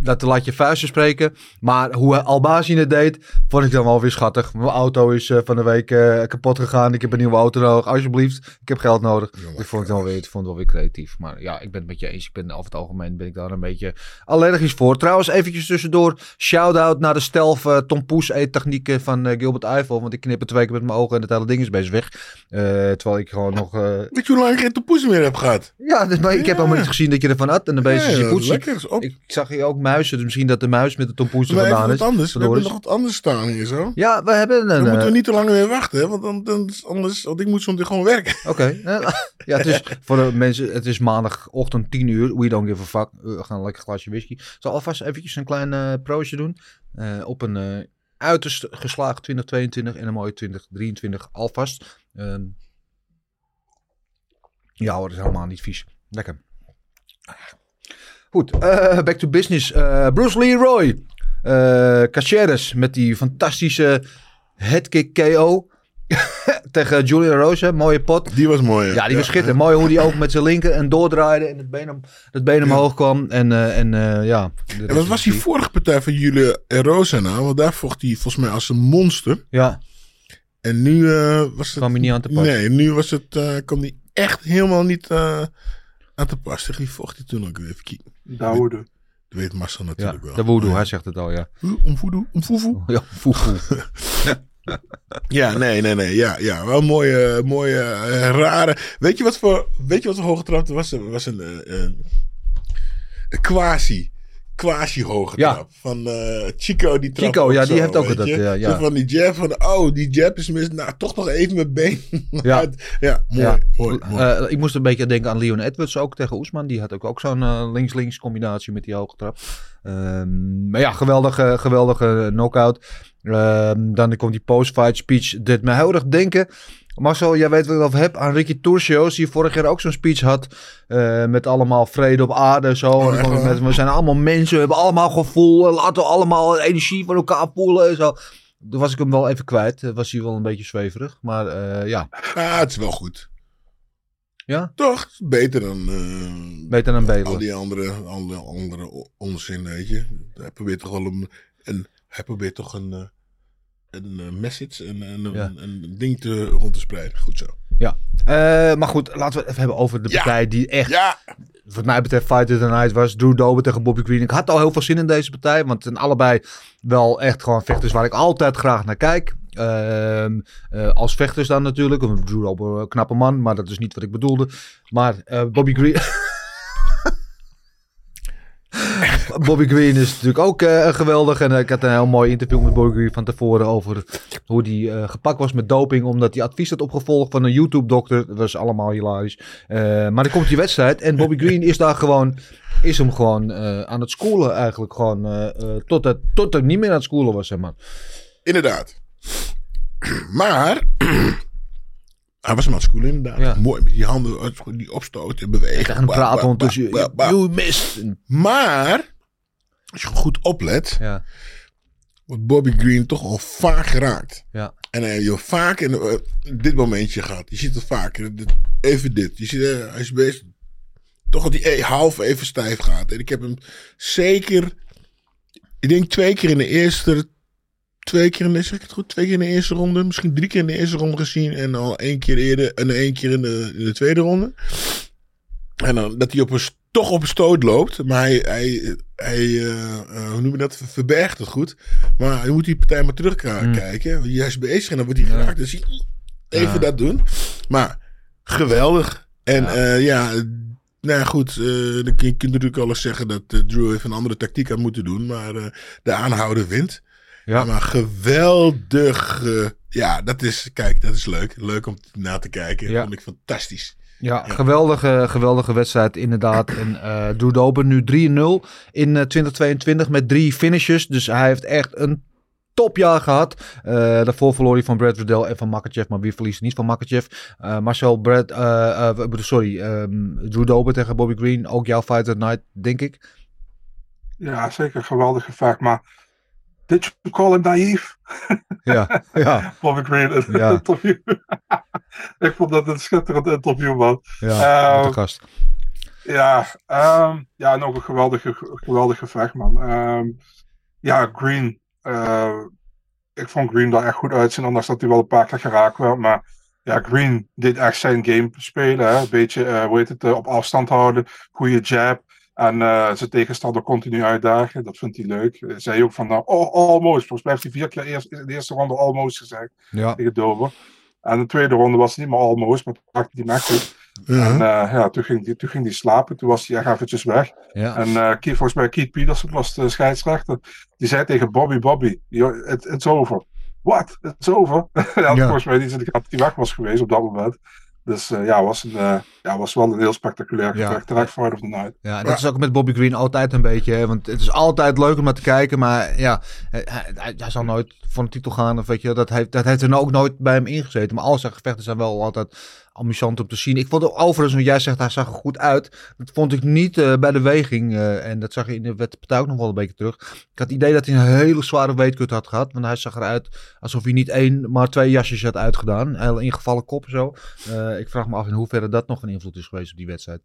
Dat laat je vuisten spreken. Maar hoe Albazien het deed, vond ik dan wel weer schattig. Mijn auto is eh, van de week eh, kapot gegaan. Ik heb een nieuwe auto nodig. Alsjeblieft, ik heb geld nodig. Jongen, Dat vond ik dan wel weer, ik vond het wel weer creatief. Maar ja, ik ben het met je eens. Ik ben over het algemeen ben ik daar een beetje allergisch voor. Trouwens, eventjes tussendoor. Shout-out naar de stelf uh, Tom Poes eettechnieken van eh, Gilbert Eiffel. Want ik knip het twee keer met mijn ogen en het hele ding is best weg. Eh, terwijl ik gewoon nog... eh, Weet je lang ik geen topoes meer heb gehad? Ja, dus, maar ik heb helemaal niet gezien dat je ervan had. En dan ben je Ja, je dat. Ik zag hier ook muizen. Dus misschien dat de muis met de tompoes er vandaan is. anders. We hebben is- nog wat anders staan hier zo. Ja, we hebben een... Dan moeten we eh, niet te lang meer wachten, hè? Want dan, dan is anders, want ik moet zo gewoon werken. Oké. Eh, ja, het is voor de mensen... Het is maandagochtend 10 uur. We don't give a fuck. We gaan een lekker glasje whisky. Zal alvast eventjes een klein eh proostje doen. eh, op een eh, uiterst geslaagd 2022 en een mooie 2023 alvast. Ehm, ja hoor, dat is helemaal niet vies. Lekker. Goed, eh, back to business. Eh, Bruce Leroy. eh Caceres met die fantastische headkick KO. tegen Julian Rosa. Mooie pot. Die was mooi. Ja, die was schitterend. Mooi hoe die ook met zijn linker en doordraaide en het been, om, het been omhoog kwam. En, en ja. En wat was die vorige partij van jullie Rosa nou? Want daar vocht hij volgens mij als een monster. Ja, En nu was het... kwam hij niet aan te pas. Nee, nu was het, kwam hij echt helemaal niet aan te pas. Tegen wie vocht hij toen ook weer? Dawoode. Dat weet Marcel Ja, natuurlijk wel. de voodoo, Ja. hij zegt het al, ja. Om voodoo, om foefoe. Ja, foefoe. Ja, nee, nee, nee. Ja, ja wel mooie, mooie, eh, rare. Weet je wat voor, weet je wat voor hoge trap was? Was een, eh, een, een quasi, quasi hoge Ja. trap. Van eh, Chico, die trap Chico, ja, die heeft ook dat, ja, ja. Van die jab, van oh, die jab is mis. Nou, toch nog even mijn been. Ja. ja, mooi, mooi, mooi. Eh, ik moest een beetje denken aan Leon Edwards ook tegen Oesman. Die had ook, ook zo'n eh, links-links combinatie met die hoge trap. Ehm, maar ja, geweldige, geweldige knockout. Ehm, dan komt die post-fight speech. Dit me heel erg denken. Marcel, jij weet wat ik het over heb. Aan Ricky Turcios, die vorig jaar ook zo'n speech had. eh, met allemaal vrede op aarde. Zo. En met, we zijn allemaal mensen, we hebben allemaal gevoel. en Laten we allemaal energie van elkaar voelen. En zo. Toen was ik hem wel even kwijt. Eh, Was hij wel een beetje zweverig. Maar eh, ja. Ah, het is wel goed. Ja? Toch? Beter dan, eh, Beter dan bedelen. al die andere, andere, andere onzin, weet je. Hij probeert toch wel een, een hij probeert toch een, een eh, message, een, een, Ja. een, een ding te, rond te spreiden. Goed zo. Ja, Eh, maar goed, laten we het even hebben over de Ja. partij die echt, Ja, wat mij betreft, Fight of the Night was. Drew Dober tegen Bobby Green. Ik had al heel veel zin in deze partij, want het zijn allebei wel echt gewoon vechters waar ik altijd graag naar kijk. Ehm, eh, als vechters dan natuurlijk. Drew Dober, een knappe man, maar dat is niet wat ik bedoelde. Maar eh, Bobby Green... Bobby Green is natuurlijk ook eh, geweldig. En ik had een heel mooi interview met Bobby Green van tevoren over hoe hij eh, gepakt was met doping. Omdat hij advies had opgevolgd van een YouTube-dokter. Dat was allemaal hilarisch. Eh, maar dan komt die wedstrijd en Bobby Green is daar gewoon... Is hem gewoon aan het schoolen eigenlijk. Gewoon tot, het, tot het niet meer aan het schoolen was, zeg maar. inderdaad. Maar, Hij was hem aan het schoolen inderdaad. Ja. Mooi met die handen, die opstoten, bewegen. Tegen hem Bah, praten ondertussen. You missed. Maar, als je goed oplet, Ja, wordt Bobby Green toch al vaak geraakt. ja. En hij heeft vaak in eh, dit momentje gehad. Je ziet het vaak. Dit- Even dit. Je ziet, eh, hij is bezig. Toch dat hij half even stijf gaat. En ik heb hem zeker, ik denk twee keer in de eerste, twee keer in de, zeg ik het goed? Twee keer in de eerste ronde. Misschien drie keer in de eerste ronde gezien. En al één keer eerder, en één keer in de, in de tweede ronde. En dan dat hij op een, toch op stoot loopt. Maar hij, hij, hij eh, eh, hoe noem je dat? Verbergt het goed. Maar hij moet die partij maar terugkijken. Hij is bezig en dan wordt hij geraakt. Dus even Ja. dat doen. Maar geweldig. En ja, ja nou ja, goed. eh, dan kun je kunt natuurlijk alles zeggen dat eh, Drew even een andere tactiek had moeten doen. Maar eh, de aanhouder wint. Ja. Maar geweldig. eh, ja, dat is, kijk, dat is leuk. Leuk om na te kijken. Ja. Vond ik fantastisch. Ja, Geweldige, geweldige wedstrijd inderdaad. En eh Drew Dober nu 3-0 in eh, 2022 met drie finishes. Dus hij heeft echt een topjaar gehad. Eh, daarvoor verloor hij van Brad Riddell en van Makachev. Maar wie verliest niet van Makachev? Eh, Marcel Brad, eh, eh, sorry, ehm, Drew Dober tegen Bobby Green. Ook jouw fight night, denk ik. Ja, zeker een geweldig gevecht. Maar did you call him naïef? Ja, ja, Bobby Green in het Ja. interview. ik vond dat een schitterend interview, man. ja. De gast. Ja, ehm, ja, en ook een geweldige, geweldig gevecht, man. Ehm, ja, Green. eh, ik vond Green daar echt goed uitzien, ondanks dat hij wel een paar keer geraakt werd. Maar ja, Green deed echt zijn game spelen. Hè? Een beetje, eh, hoe heet het, eh, op afstand houden. Goede jab. En eh, zijn tegenstander continu uitdagen. Dat vindt hij leuk. Zei ook van, nou, oh, almost. Volgens mij heeft hij vier keer eerst, in de eerste ronde almost gezegd Ja, tegen Dover. En de tweede ronde was het niet meer almost, maar toen pakte hij hem echt goed. Ja. En eh, ja, toen ging, die, toen ging die slapen. Toen was hij echt eventjes weg. ja. En eh, Keith- volgens mij Keith Peterson was de scheidsrechter. Die zei tegen Bobby, Bobby, "Yo, it, it's over. What? It's over? Hij had Ja. volgens mij niet in de gaten dat hij weg was geweest op dat moment. Dus eh, ja, was, een, eh, ja, was wel een heel spectaculair Ja. gevecht. Terecht fight of the night. Ja, dat is ook met Bobby Green altijd een beetje. Hè? Want het is altijd leuk om naar te kijken. Maar ja, hij, hij, hij zal nooit voor een titel gaan. Of weet je, dat heeft, dat heeft er nou ook nooit bij hem ingezeten. Maar al zijn gevechten zijn wel altijd amusant om te zien. Ik vond het overigens, wat jij zegt, hij zag er goed uit. Dat vond ik niet eh, bij de weging. eh, en dat zag je in de partij ook nog wel een beetje terug. Ik had het idee dat hij een hele zware weetkut had gehad. Want hij zag eruit alsof hij niet één, maar twee jasjes had uitgedaan. Heel ingevallen kop en zo. Eh, ik vraag me af in hoeverre dat nog een invloed is geweest op die wedstrijd.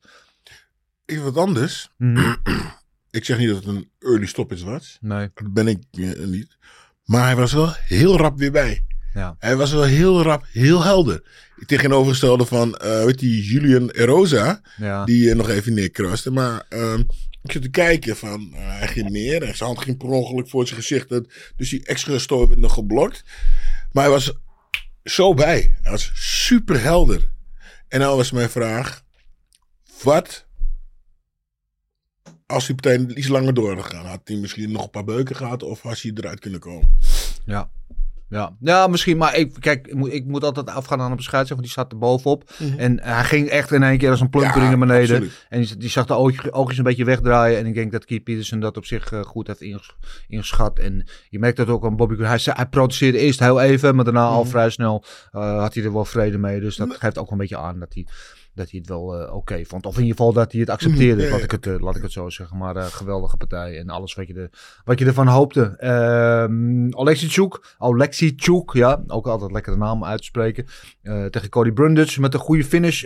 Even wat anders. Mhm. Ik zeg niet dat het een early stoppage was. Nee. Dat ben ik niet. Maar hij was wel heel rap weer bij. Ja. Hij was wel heel rap, heel helder. Tegenovergestelde van, eh weet die Julian Erosa, Ja. die eh, nog even neerkraste. Maar ehm, ik zit te kijken van, eh, hij ging neer en zijn hand ging per ongeluk voor zijn gezicht. Dat- Dus die extra stoot werd nog geblokt. Maar hij was zo bij. Hij was super helder. En nou was mijn vraag, wat als die partij iets langer doorgegaan? Had hij misschien nog een paar beuken gehad of was hij eruit kunnen komen? Ja. Ja. ja, misschien. Maar ik, kijk, ik moet, ik moet altijd afgaan aan een bescheidsrechter, want die staat er bovenop. En hij ging echt in één keer als een plumpering Ja, naar beneden. absoluut. En die, die zag de oogjes, oogjes een beetje wegdraaien. En ik denk dat Keith Peterson dat op zich eh, goed heeft inges- ingeschat. En je merkt dat ook aan Bobby Green. Hij, hij protesteerde eerst heel even, maar daarna al vrij snel eh, had hij er wel vrede mee. Dus dat geeft ook wel een beetje aan dat hij, dat hij het wel eh, oké vond. Of in ieder geval dat hij het accepteerde, Ja, laat, ik het, eh, laat ik het zo zeggen. Maar eh, geweldige partij en alles wat je, er, wat je ervan hoopte. Ehm Oleksichuk, Oleksichuk, ja, ook altijd lekkere naam uit te spreken. Eh, tegen Cody Brundage met een goede finish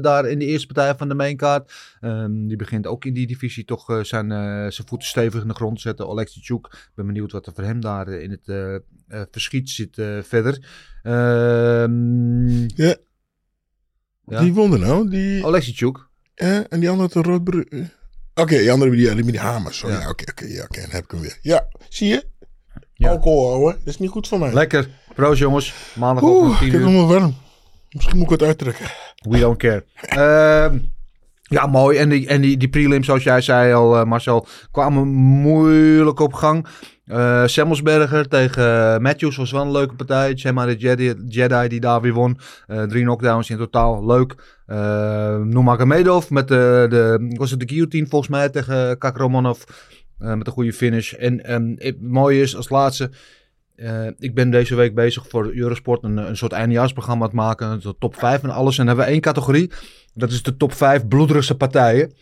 daar in de eerste partij van de maincard. Ehm, die begint ook in die divisie toch zijn, zijn voeten stevig in de grond te zetten. Oleksichuk, ik ben benieuwd wat er voor hem daar in het verschiet zit verder. Ehm Ja. Ja. Die won er nou. Die, Oleksichuk. eh, en die andere had een rood bru- eh. Oké, die andere die, die die hamer. Sorry. Ja, Oké, oké, ja, oké. dan heb ik hem weer. Ja, zie je? Ja. Alcohol houden. Dat is niet goed voor mij. Lekker. Proost jongens. Maandagochtend Oeh, 10 ik heb wel warm. Misschien moet ik wat uittrekken. We don't care. Ehm, ja, mooi. En die, en die, die prelims, zoals jij zei al, eh, Marcel, kwamen moeilijk op gang. Eh Semmelsberger tegen Matthews was wel een leuke partij. Gemma de Jedi, die daar weer won. Eh, drie knockdowns in totaal. Leuk. Uh, Nurmagomedov met de, de, was het de guillotine volgens mij tegen Kakramonov. eh, met een goede finish. En ehm, het mooie is als laatste, eh, ik ben deze week bezig voor Eurosport een, een soort eindejaarsprogramma te maken. De top 5 en alles. En dan hebben we één categorie. Dat is de top 5 bloederigste partijen.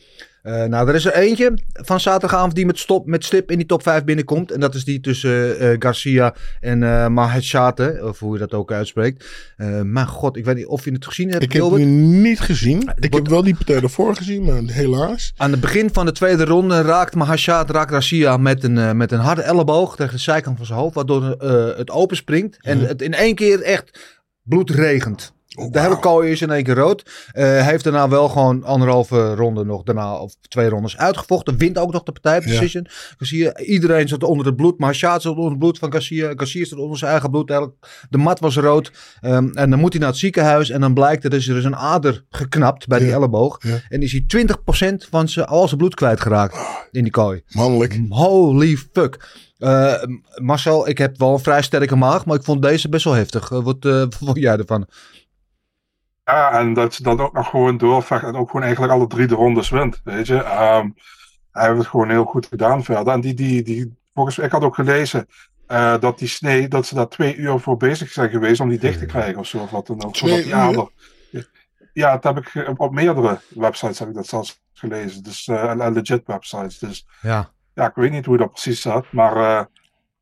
Eh, nou, er is er eentje van zaterdagavond die met, stop, met stip in die top 5 binnenkomt. En dat is die tussen eh, Garcia en eh Maheshate, of hoe je dat ook uitspreekt. Eh maar god, ik weet niet of je het gezien hebt, Ik heb die niet gezien. Ik wordt- heb wel die partij ervoor gezien, maar helaas. Aan het begin van de tweede ronde raakt Mahashat raakt Garcia met een, eh, met een harde elleboog tegen de zijkant van zijn hoofd. Waardoor eh, het open springt. En het in één keer echt bloed regent. De hele kooi is in één keer rood. Eh, hij heeft daarna wel gewoon anderhalve ronde nog daarna, of twee rondes uitgevochten. Wint ook nog de partij Precision. Garcia, iedereen zat onder het bloed. Mahashat zat onder het bloed van Garcia. Garcia zat onder zijn eigen bloed. Eigenlijk, De mat was rood. Ehm, en dan moet hij naar het ziekenhuis. En dan blijkt er is er is een ader geknapt bij die Ja. elleboog. Ja. En is hij 20% van zijn, al zijn bloed kwijtgeraakt in die kooi. Mannelijk. Holy fuck. Eh, Marcel, ik heb wel een vrij sterke maag, maar ik vond deze best wel heftig. Wat, eh, wat vond jij ervan? Ja, en dat ze dan ook nog gewoon doorvecht en ook gewoon eigenlijk alle drie de rondes wint. Weet je, Ehm, hij heeft het gewoon heel goed gedaan verder. En die, die, die, volgens mij, ik had ook gelezen eh, dat die snee, dat ze daar twee uur voor bezig zijn geweest om die dicht te krijgen of zo. Of wat dan ook. Twee uur? Ja, dat heb ik op meerdere websites heb ik dat zelfs gelezen. Dus en legit websites. Dus Ja. ja, ik weet niet hoe dat precies zat. Maar eh,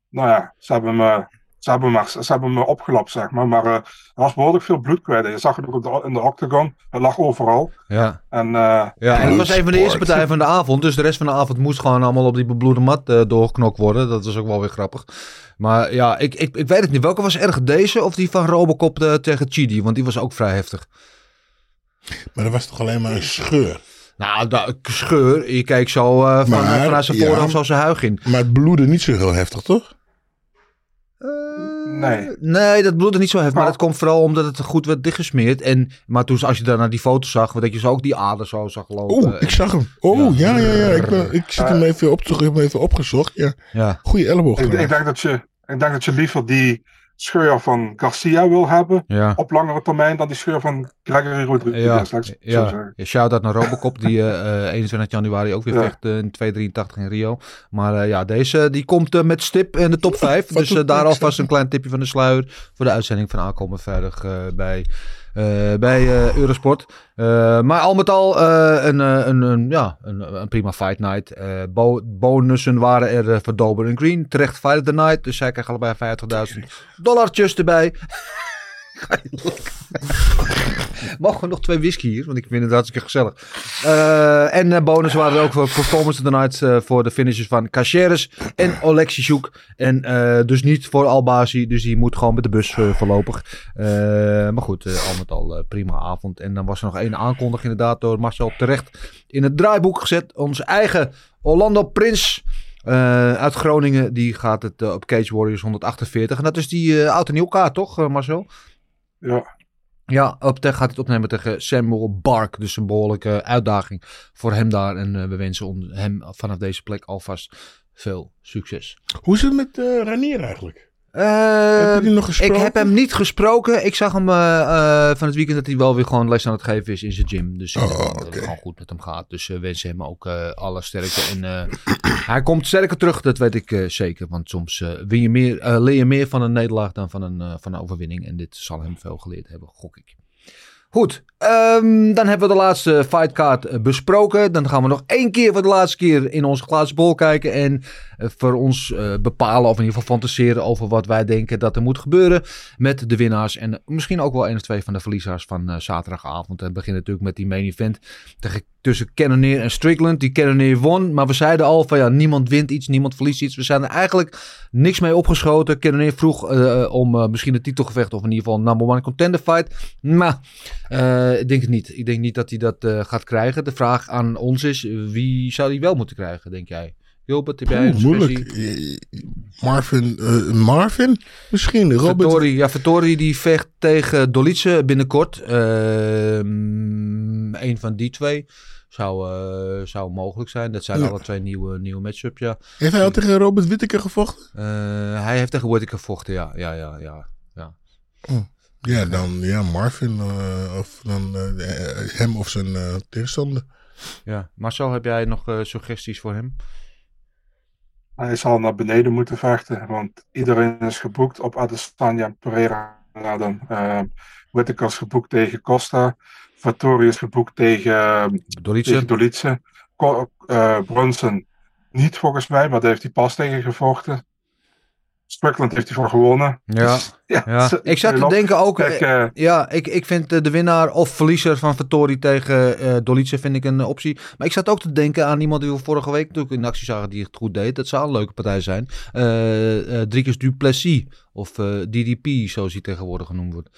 nou ja, ze hebben me, ze hebben me, ze hebben me opgelapt, zeg maar. Maar eh, er was behoorlijk veel bloed kwijt. Je zag het ook in de, in de octagon. Het lag overal. Ja. En eh, Ja, en het was een van de eerste partijen van de avond. Dus de rest van de avond moest gewoon allemaal op die bebloede mat eh, doorgeknokt worden. Dat was ook wel weer grappig. Maar ja, ik, ik, ik weet het niet. Welke was erg deze of die van Robocop tegen Chidi? Want die was ook vrij heftig. Maar dat was toch alleen maar een scheur. Nou, da- scheur. Je kijkt zo eh, van, Maar, vanuit zijn ja. voorhoofd zo zijn huig in. Maar het bloedde niet zo heel heftig, toch? Nee. Nee, dat bloedde niet zo heftig. Maar Oh. dat komt vooral omdat het goed werd dichtgesmeerd. En, maar toen, als je daarna die foto zag, dat je zo ook die ader zo zag lopen. Oeh, ik zag hem. Oh, ja, ja, ja. Ik, ben, ik zit hem Eh. even op te ik heb hem even opgezocht. Ja, Ja, goede elleboog. ik, ik, denk dat je, ik denk dat je liever die scheur van Garcia wil hebben. ja. Op langere termijn dan die scheur van Gregory Rodriguez. Ja, laat ja. ja shout-out naar Robocop, die eh, eh, 21 januari ook weer Ja. vecht eh, in 283 in Rio. Maar eh, ja, deze die komt eh, met stip in de top 5. Wat dus eh, daar alvast een klein tipje van de sluier voor de uitzending van aankomen veilig eh, bij, eh, bij eh, Eurosport. Eh, maar al met al eh, een, eh, een, een, ja, een, een prima fight night. Eh, bo- bonussen waren er eh, voor Dober en Green. Terecht fight of the night. Dus zij krijgen allebei 50.000 dollartjes erbij. Mogen we nog twee whisky hier? Want ik vind het hartstikke gezellig. Eh, en eh, bonus waren er ook voor Performance of the Night eh, voor de finishes van Caceres en Oleksichuk. En dus niet voor Albazi. Dus die moet gewoon met de bus voorlopig. Maar goed, al met al prima avond. En dan was er nog één aankondiging inderdaad door Marcel terecht in het draaiboek gezet. Onze eigen Orlando Prins. uit Groningen, die gaat het op Cage Warriors 148. En dat is die eh oud nieuw kaart, toch, Marcel? Ja. Ja, op gaat het opnemen tegen Samuel Bark. Dus een behoorlijke uitdaging voor hem daar. En eh, we wensen hem vanaf deze plek alvast veel succes. Hoe is het met eh Ranier eigenlijk? Eh, heb je die nog ik gesproken? heb hem niet gesproken. Ik zag hem eh, eh, van het weekend dat hij wel weer gewoon les aan het geven is in zijn gym. Dus ik Oh, denk dat het gewoon goed met hem gaat. Dus we wensen hem ook eh, alle sterkte. En eh, hij komt sterker terug, dat weet ik eh, zeker. Want soms eh, win je meer, eh, leer je meer van een nederlaag dan van een, eh, van een overwinning. En dit zal hem veel geleerd hebben, gok ik. Goed, ehm, dan hebben we de laatste fightcard eh, besproken. Dan gaan we nog één keer voor de laatste keer in onze glazen bol kijken. En eh, voor ons eh, bepalen of in ieder geval fantaseren over wat wij denken dat er moet gebeuren. Met de winnaars en misschien ook wel één of twee van de verliezers van zaterdagavond. En we beginnen natuurlijk met die main event tegen, tussen Cannonier en Strickland. Die Cannonier won, maar we zeiden al van ja, niemand wint iets, niemand verliest iets. We zijn er eigenlijk niks mee opgeschoten. Cannonier vroeg eh, om eh, misschien een titelgevecht of in ieder geval een number one contender fight. Maar eh, ik denk het niet. Ik denk niet dat hij dat eh, gaat krijgen. De vraag aan ons is, eh, wie zou hij wel moeten krijgen, denk jij? Gilbert, heb jij een moeilijk. Eh, Marvin, eh, Marvin? Misschien. Robert. Ja, Vettori die vecht tegen Dolice binnenkort. Ehm een van die twee zou, eh, zou mogelijk zijn. Dat zijn Ja. alle twee nieuwe, nieuwe matchups, ja. Heeft hij al tegen Robert Whittaker gevochten? Eh, hij heeft tegen Whittaker gevochten, ja. ja, ja, ja, ja. Ja, dan ja, Marvin. eh, of dan hem of zijn eh, tegenstander. ja. Marcel, heb jij nog eh, suggesties voor hem? Hij zal naar beneden moeten vechten, want iedereen is geboekt op Adesanya Pereira. Nou, dan, uh, Whittaker is geboekt tegen Costa. Fattori is geboekt tegen, Dolice. tegen Dolice. Co- eh, Brunson niet volgens mij, maar daar heeft hij pas tegen gevochten. Strickland heeft hij voor gewonnen. Ja. Dus, ja, Ik zat te denken ook... Kijk, eh, Ja, ik, ik vind eh, de winnaar of verliezer van Vittori tegen eh Dolice vind ik een optie. Maar ik zat ook te denken aan iemand die we vorige week natuurlijk in actie zagen die het goed deed. Dat zou een leuke partij zijn. Eh eh Driekers Duplessis of eh, DDP, zoals hij tegenwoordig genoemd wordt.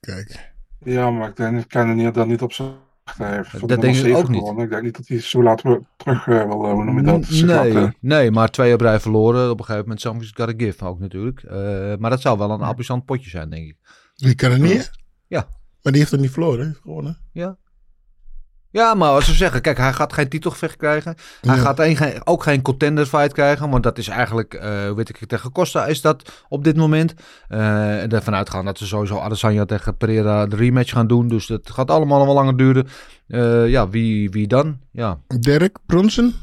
Kijk. Ja, maar ik denk ik kan er niet, dat niet op zijn heeft Dat denk ik ook niet. gewonnen. Ik denk niet dat hij zo laat weer terug eh, wil, eh, hoe noem je dat? Nee, nee, maar twee op rij verloren. Op een gegeven moment something's gotta give ook natuurlijk. Eh, maar dat zou wel een amusant potje zijn, denk ik. Wie kan er niet? Ja. Maar die heeft er niet verloren, heeft gewonnen. Ja. Ja, maar als we zeggen, kijk, hij gaat geen titelgevecht krijgen. Hij Ja. gaat een, geen- ook geen contender fight krijgen, want dat is eigenlijk, eh weet ik, tegen Costa is dat op dit moment. En ervan uitgaan dat ze sowieso Adesanya tegen Pereira de rematch gaan doen. Dus dat gaat allemaal nog wel langer duren. Eh, ja, wie, wie dan? Ja. Derek Bronson?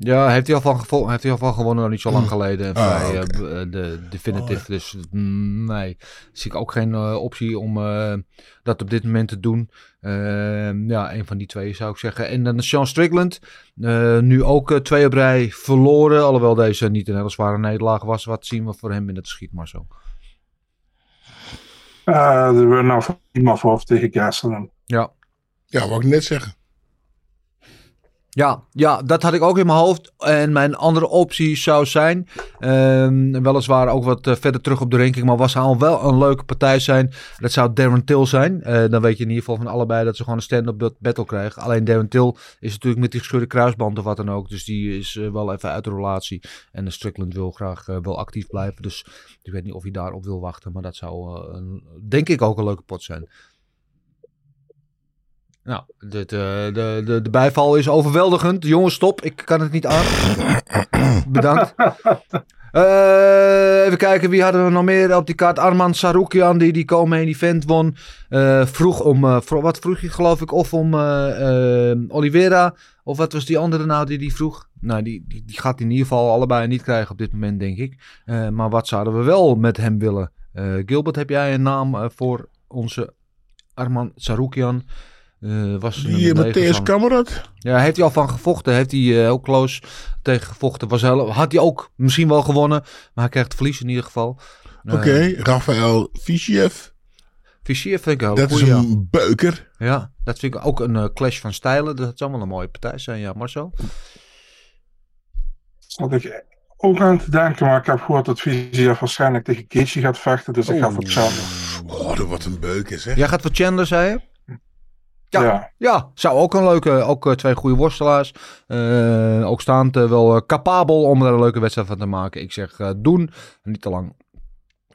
Ja, heeft hij al van, gevo- heeft hij al van gewonnen, nog niet zo lang Mm. geleden. En Ah, vrij, eh, b- de definitive. Dus mm, nee, zie ik ook geen eh, optie om eh, dat op dit moment te doen. Eh, ja, een van die twee zou ik zeggen. En dan Sean Strickland. eh, nu ook eh, twee op rij verloren. Alhoewel deze niet een hele zware nederlaag was. Wat zien we voor hem in het schiet, maar zo. Eh, de van Imavov tegen Gastelum. Ja. Ja, wou ik net zeggen. Ja, ja, dat had ik ook in mijn hoofd. En mijn andere optie zou zijn, ehm, weliswaar ook wat eh, verder terug op de ranking, maar was al wel een leuke partij zijn. Dat zou Darren Till zijn. Eh, dan weet je in ieder geval van allebei dat ze gewoon een stand-up battle krijgen. Alleen Darren Till is natuurlijk met die gescheurde kruisband of wat dan ook. Dus die is eh, wel even uit de relatie. En de Strickland wil graag wel actief blijven. Dus ik weet niet of hij daarop wil wachten. Maar dat zou een, denk ik ook een leuke pot zijn. Nou, dit, eh, de, de, de bijval is overweldigend. Jongens, stop. Ik kan het niet aan. Bedankt. Eh, even kijken, wie hadden we nog meer op die kaart? Arman Sarukian, die die komen event won. Eh, vroeg om, vro- wat vroeg je geloof ik? Of om Oliveira. Of wat was die andere nou die die vroeg? Nou, die, die, die gaat in ieder geval allebei niet krijgen op dit moment, denk ik. Maar wat zouden we wel met hem willen? Gilbert, heb jij een naam voor onze Arman Sarukian? Eh, was Die uh, Matthäus ja, heeft hij al van gevochten. Heeft hij eh, ook close tegen gevochten. Was heel, had hij ook misschien wel gewonnen. Maar hij krijgt verlies in ieder geval. Eh, Oké, Rafael Fischiev. Fischer vind ik ook Dat is ja. een beuker. Ja, dat vind ik ook een clash van stijlen. Dat zou wel een mooie partij zijn, ja, Marcel. Zat ik ook aan te denken, maar ik heb gehoord dat Viziev waarschijnlijk tegen Gaethje gaat vechten, dus ik ga voor Chandler. Oh, dat wat een beuker zeg. Jij gaat voor Chandler, zei je? Ja. Ja. Ja, zou ook een leuke, ook eh, twee goede worstelaars. Eh, ook staand eh, wel capabel om er een leuke wedstrijd van te maken. Ik zeg doen, niet te lang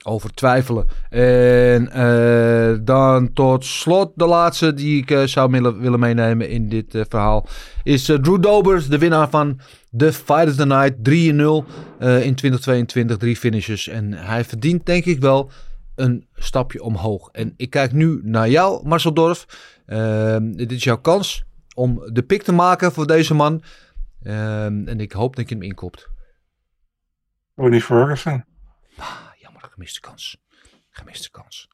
over twijfelen. En dan tot slot de laatste die ik zou willen, willen meenemen in dit verhaal. Is Drew Dober, de winnaar van The Fight of the Night. 3-0 eh, in 2022, drie finishes. En hij verdient denk ik wel een stapje omhoog. En ik kijk nu naar jou, Marcel Dorf. Ehm, dit is jouw kans om de pick te maken voor deze man. Ehm, en ik hoop dat je hem inkopt. Ronnie Ferguson. Jammer, gemiste kans. Gemiste kans.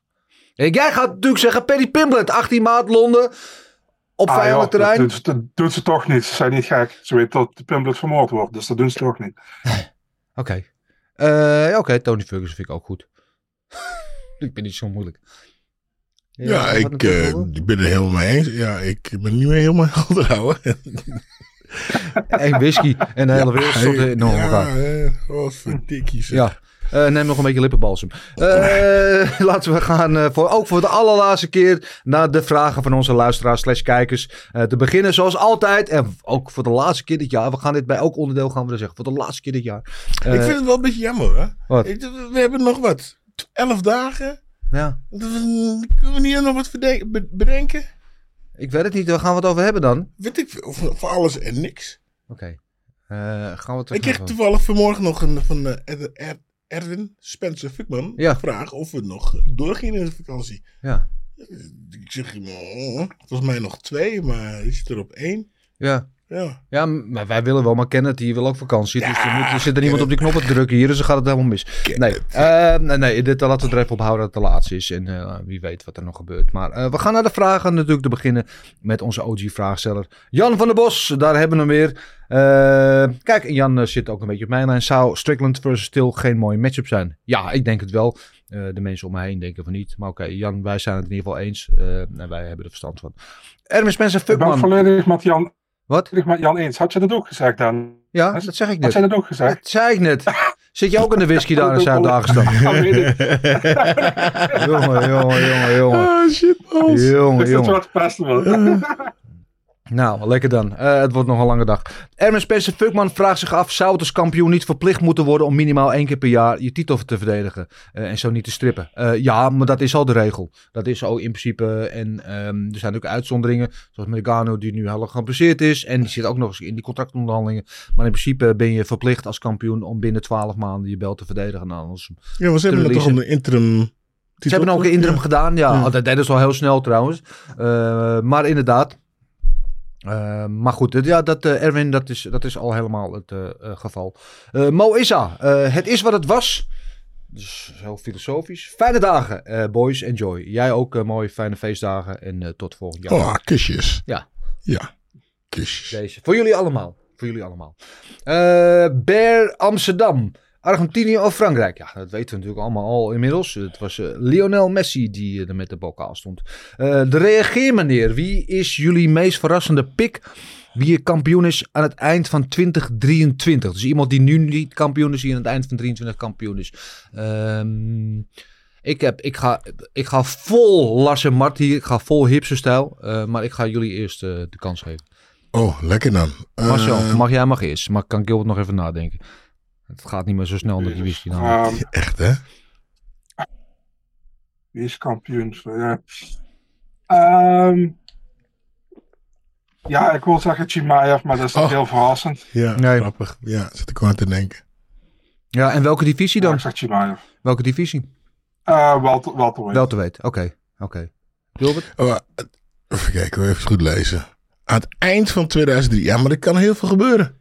En jij gaat natuurlijk zeggen, Paddy Pimblett, 18 maart Londen. Op Ah, dat, terrein. doet, dat doet ze toch niet. Ze zijn niet gek. Ze weten dat de Pimblet vermoord wordt, dus dat doen ze toch niet. Oké. Eh, Oké, Tony Ferguson vind ik ook goed. ik ben niet zo moeilijk. Ja, ik, eh, ik ben het helemaal mee eens. Ja, ik ben niet meer helemaal helder houden. Eén whisky en de hele wereld stort in ja, elkaar. wat verdikkie zeg. Ja. Eh, neem nog een beetje lippenbalsem. Eh, laten we gaan eh, voor, ook voor de allerlaatste keer naar de vragen van onze luisteraars slash kijkers. Eh, te beginnen zoals altijd. En ook voor de laatste keer dit jaar. We gaan dit bij elk onderdeel gaan we er zeggen. Voor de laatste keer dit jaar. Ik vind het wel een beetje jammer, hè? Wat? Ik- We hebben nog wat. Elf dagen. Ja. Kunnen we niet nog wat bedenken? Ik weet het niet. Waar gaan we het over hebben dan? Weet ik veel, voor, alles en niks. Oké. Eh, gaan we het Ik kreeg toevallig vanmorgen nog een van Ed- Ed- Erwin Spencer Fikman Ja. vraag of we nog doorgingen in de vakantie. Ja. Ik zeg, "Mm, volgens mij nog twee, maar is het er op één? Ja. Ja. Ja, maar wij willen wel, maar Kenneth die wil ook vakantie. dus er, moet, er zit er niemand op die knoppen te drukken hier, dus dan gaat het helemaal mis. Nee, eh, nee, nee dit, laten we er even op houden dat het de laatste is. En eh, wie weet wat er nog gebeurt. Maar eh, we gaan naar de vragen natuurlijk te beginnen met onze OG-vraagsteller. Jan van der Bos, daar hebben we hem weer. Eh, kijk, Jan eh, zit ook een beetje op mijn lijn. Zou Strickland versus Stil geen mooie matchup zijn? Ja, ik denk het wel. Eh, de mensen om me heen denken van niet. Maar oké, Jan, wij zijn het in ieder geval eens. Eh, en wij hebben er verstand van. Erwin Spencer, Ik ben fuckman. volledig met Jan, Wat? volledig met Jan eens. Had je dat ook gezegd dan? Ja, dat zeg ik Had net. jij dat ook gezegd? Dat zei ik net. Zit je ook in de whisky daar in Zuid-Dagestan? Ik. jongen, jongen, jongen, jongen. Ah, shit, Hans. Jongen, Is dat jongen. wat festival? Nou, lekker dan. Eh, het wordt nog een lange dag. Erwin Spencer Fuckman vraagt zich af... zou het als kampioen niet verplicht moeten worden... om minimaal één keer per jaar je titel te verdedigen? eh, en zo niet te strippen? Eh, ja, maar dat is al de regel. Dat is zo in principe. En ehm, er zijn ook uitzonderingen. Zoals Megano die nu heel geblesseerd is. En die zit ook nog eens in die contractonderhandelingen. Maar in principe ben je verplicht als kampioen... om binnen 12 maanden je bel te verdedigen. Nou, anders Ja, ze hebben toch een interim... Ze hebben ook een interim Ja. gedaan. Ja, Ja. Dat deden ze al heel snel trouwens. Maar inderdaad. Eh, maar goed, ja, dat, eh, Erwin, dat is, dat is al helemaal het eh, geval. Mo Issa, eh, het is wat het was. Dus heel filosofisch. Fijne dagen, boys. Enjoy. Jij ook mooie fijne feestdagen. En tot volgend jaar. Oh, kusjes. Ja. Ja, kusjes. Deze. Voor jullie allemaal. Voor jullie allemaal. Bear Amsterdam. Argentinië of Frankrijk? Ja, dat weten we natuurlijk allemaal al inmiddels. Het was eh, Lionel Messi die eh, er met de bokaal stond. Eh, de reageermeneer. Wie is jullie meest verrassende pick? Wie kampioen is aan het eind van 2023. Dus iemand die nu niet kampioen is, die aan het eind van 23 kampioen is. Ehm, ik, heb, ik, ga, ik ga vol Lars en Mart hier. Ik ga vol hipsterstijl. Eh, maar ik ga jullie eerst de kans geven. Oh, lekker dan. Marcel, Eh, mag jij mag eerst. Maar kan Gilbert nog even nadenken? Het gaat niet meer zo snel met die whisky. Nou. Ehm, Echt, hè? Wie is kampioen? Ja. Ehm, ja, ik wil zeggen Chimaev, maar dat is niet Oh. heel verrassend. Ja, Nee. grappig. Ja, zit ik gewoon aan te denken. Ja, en welke divisie Ja, dan? ik zeg Chimaev. Welke divisie? Eh. Wel te weten. Oké, oké. Gilbert? Oh, eh, even kijken, even goed lezen. Aan het eind van 2003. Ja, maar er kan heel veel gebeuren.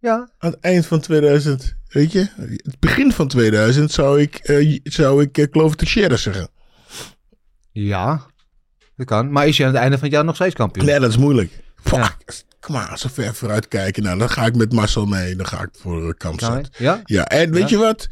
Ja. Aan het eind van 2000. Weet je? Het begin van 2000 zou ik, eh zou ik uh, Clover Teixeira zeggen. Ja, dat kan. Maar is je aan het einde van het jaar nog steeds kampioen? Nee, dat is moeilijk. Fuck. Ja. Kom maar, zo ver vooruit kijken. Nou, dan ga ik met Marcel mee. Dan ga ik voor uh, Kampstad. Ja? Ja, en weet Ja? je wat?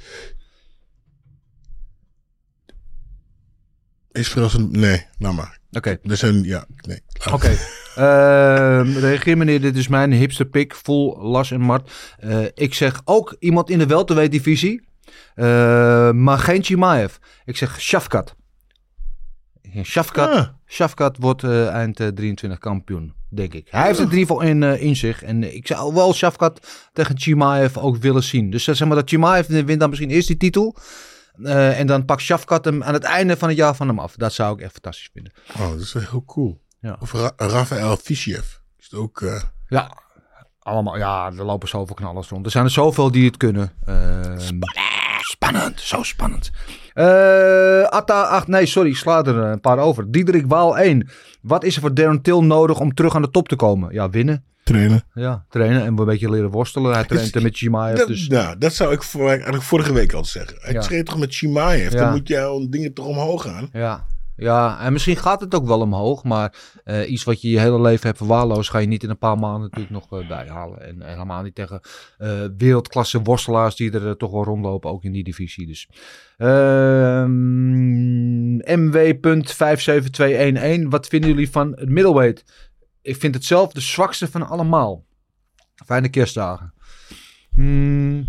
Is verrassend. Nee, laat maar. Oké. Er zijn, ja, nee. Oké. Ehm, reageer meneer, dit is mijn hipster pick. Vol Lars en Mart. Eh, ik zeg ook iemand in de welterweight divisie. Eh, maar geen Chimaev. Ik zeg Shafkat. Shafkat. Ah. Shafkat wordt eh, eind eh, 23 kampioen, denk ik. Hij heeft het in ieder geval in, in zich. En ik zou wel Shafkat tegen Chimaev ook willen zien. Dus zeg maar dat Chimaev wint dan misschien eerst die titel. Eh, en dan pakt Shafkat hem aan het einde van het jaar van hem af. Dat zou ik echt fantastisch vinden. Oh, dat is wel heel cool. Ja. Of Ra Rafael Fisiev. Is het ook... eh, Ja, allemaal. Ja, er lopen zoveel knallers rond. Er zijn er zoveel die het kunnen. Ehm, spannend. Zo spannend. Eh, Atta 8, nee, sorry, ik sla er een paar over. Diederik Waal 1. Wat is er voor Darren Till nodig om terug aan de top te komen? Ja, winnen. Trainen. Ja, trainen en een beetje leren worstelen. Hij traint met Chimaev. Dus, Nou, dat zou ik voor, eigenlijk vorige week al zeggen. Hij Ja. treedt toch met Chimaev. Ja. Dan moet jouw dingen toch omhoog gaan. ja. ja, en misschien gaat het ook wel omhoog. Maar eh, iets wat je je hele leven hebt verwaarloosd... ga je niet in een paar maanden natuurlijk nog eh, bijhalen. En helemaal niet tegen eh, wereldklasse worstelaars... die er eh, toch wel rondlopen, ook in die divisie. Dus Ehm, MW.57211. Wat vinden jullie van het middleweight? Ik vind het zelf de zwakste van allemaal. Fijne kerstdagen. Hmm,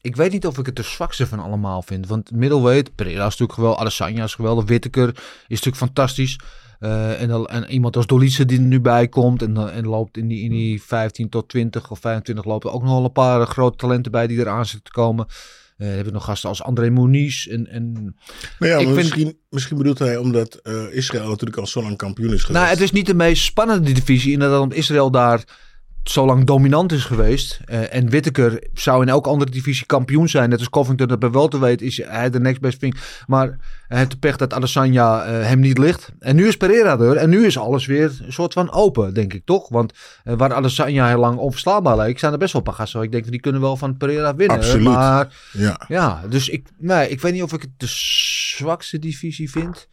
ik weet niet of ik het de zwakste van allemaal vind. Want middleweight, Pereira is natuurlijk geweldig. Adesanya is geweldig. Whittaker is natuurlijk fantastisch. Eh, en, en iemand als Dolice die er nu bij komt. En, dan- en loopt in die, in die 15 tot 20 of 25 lopen ook nog wel een paar eh, grote talenten bij die eraan zitten te komen. Eh dan heb ik nog gasten als André Moniz. En, en Nou ja, Ik maar vind- misschien, misschien bedoelt hij omdat eh, Israël natuurlijk al zo lang kampioen is geweest. Nou, het is niet de meest spannende divisie. Inderdaad, omdat Israël daar zo lang dominant is geweest. eh, en Whittaker zou in elke andere divisie kampioen zijn. Net als Covington dat bij wel te weten is hij de next best thing. Maar hij heeft de pech dat Adesanya eh, hem niet ligt. En nu is Pereira er. En nu is alles weer een soort van open, denk ik toch? Want eh, waar Adesanya heel lang onverslaanbaar leek, zijn er best wel een paar gasten. Ik denk, die kunnen wel van Pereira winnen. Absoluut. Maar Ja. ja, dus ik, nee, ik weet niet of ik het de zwakste divisie vind.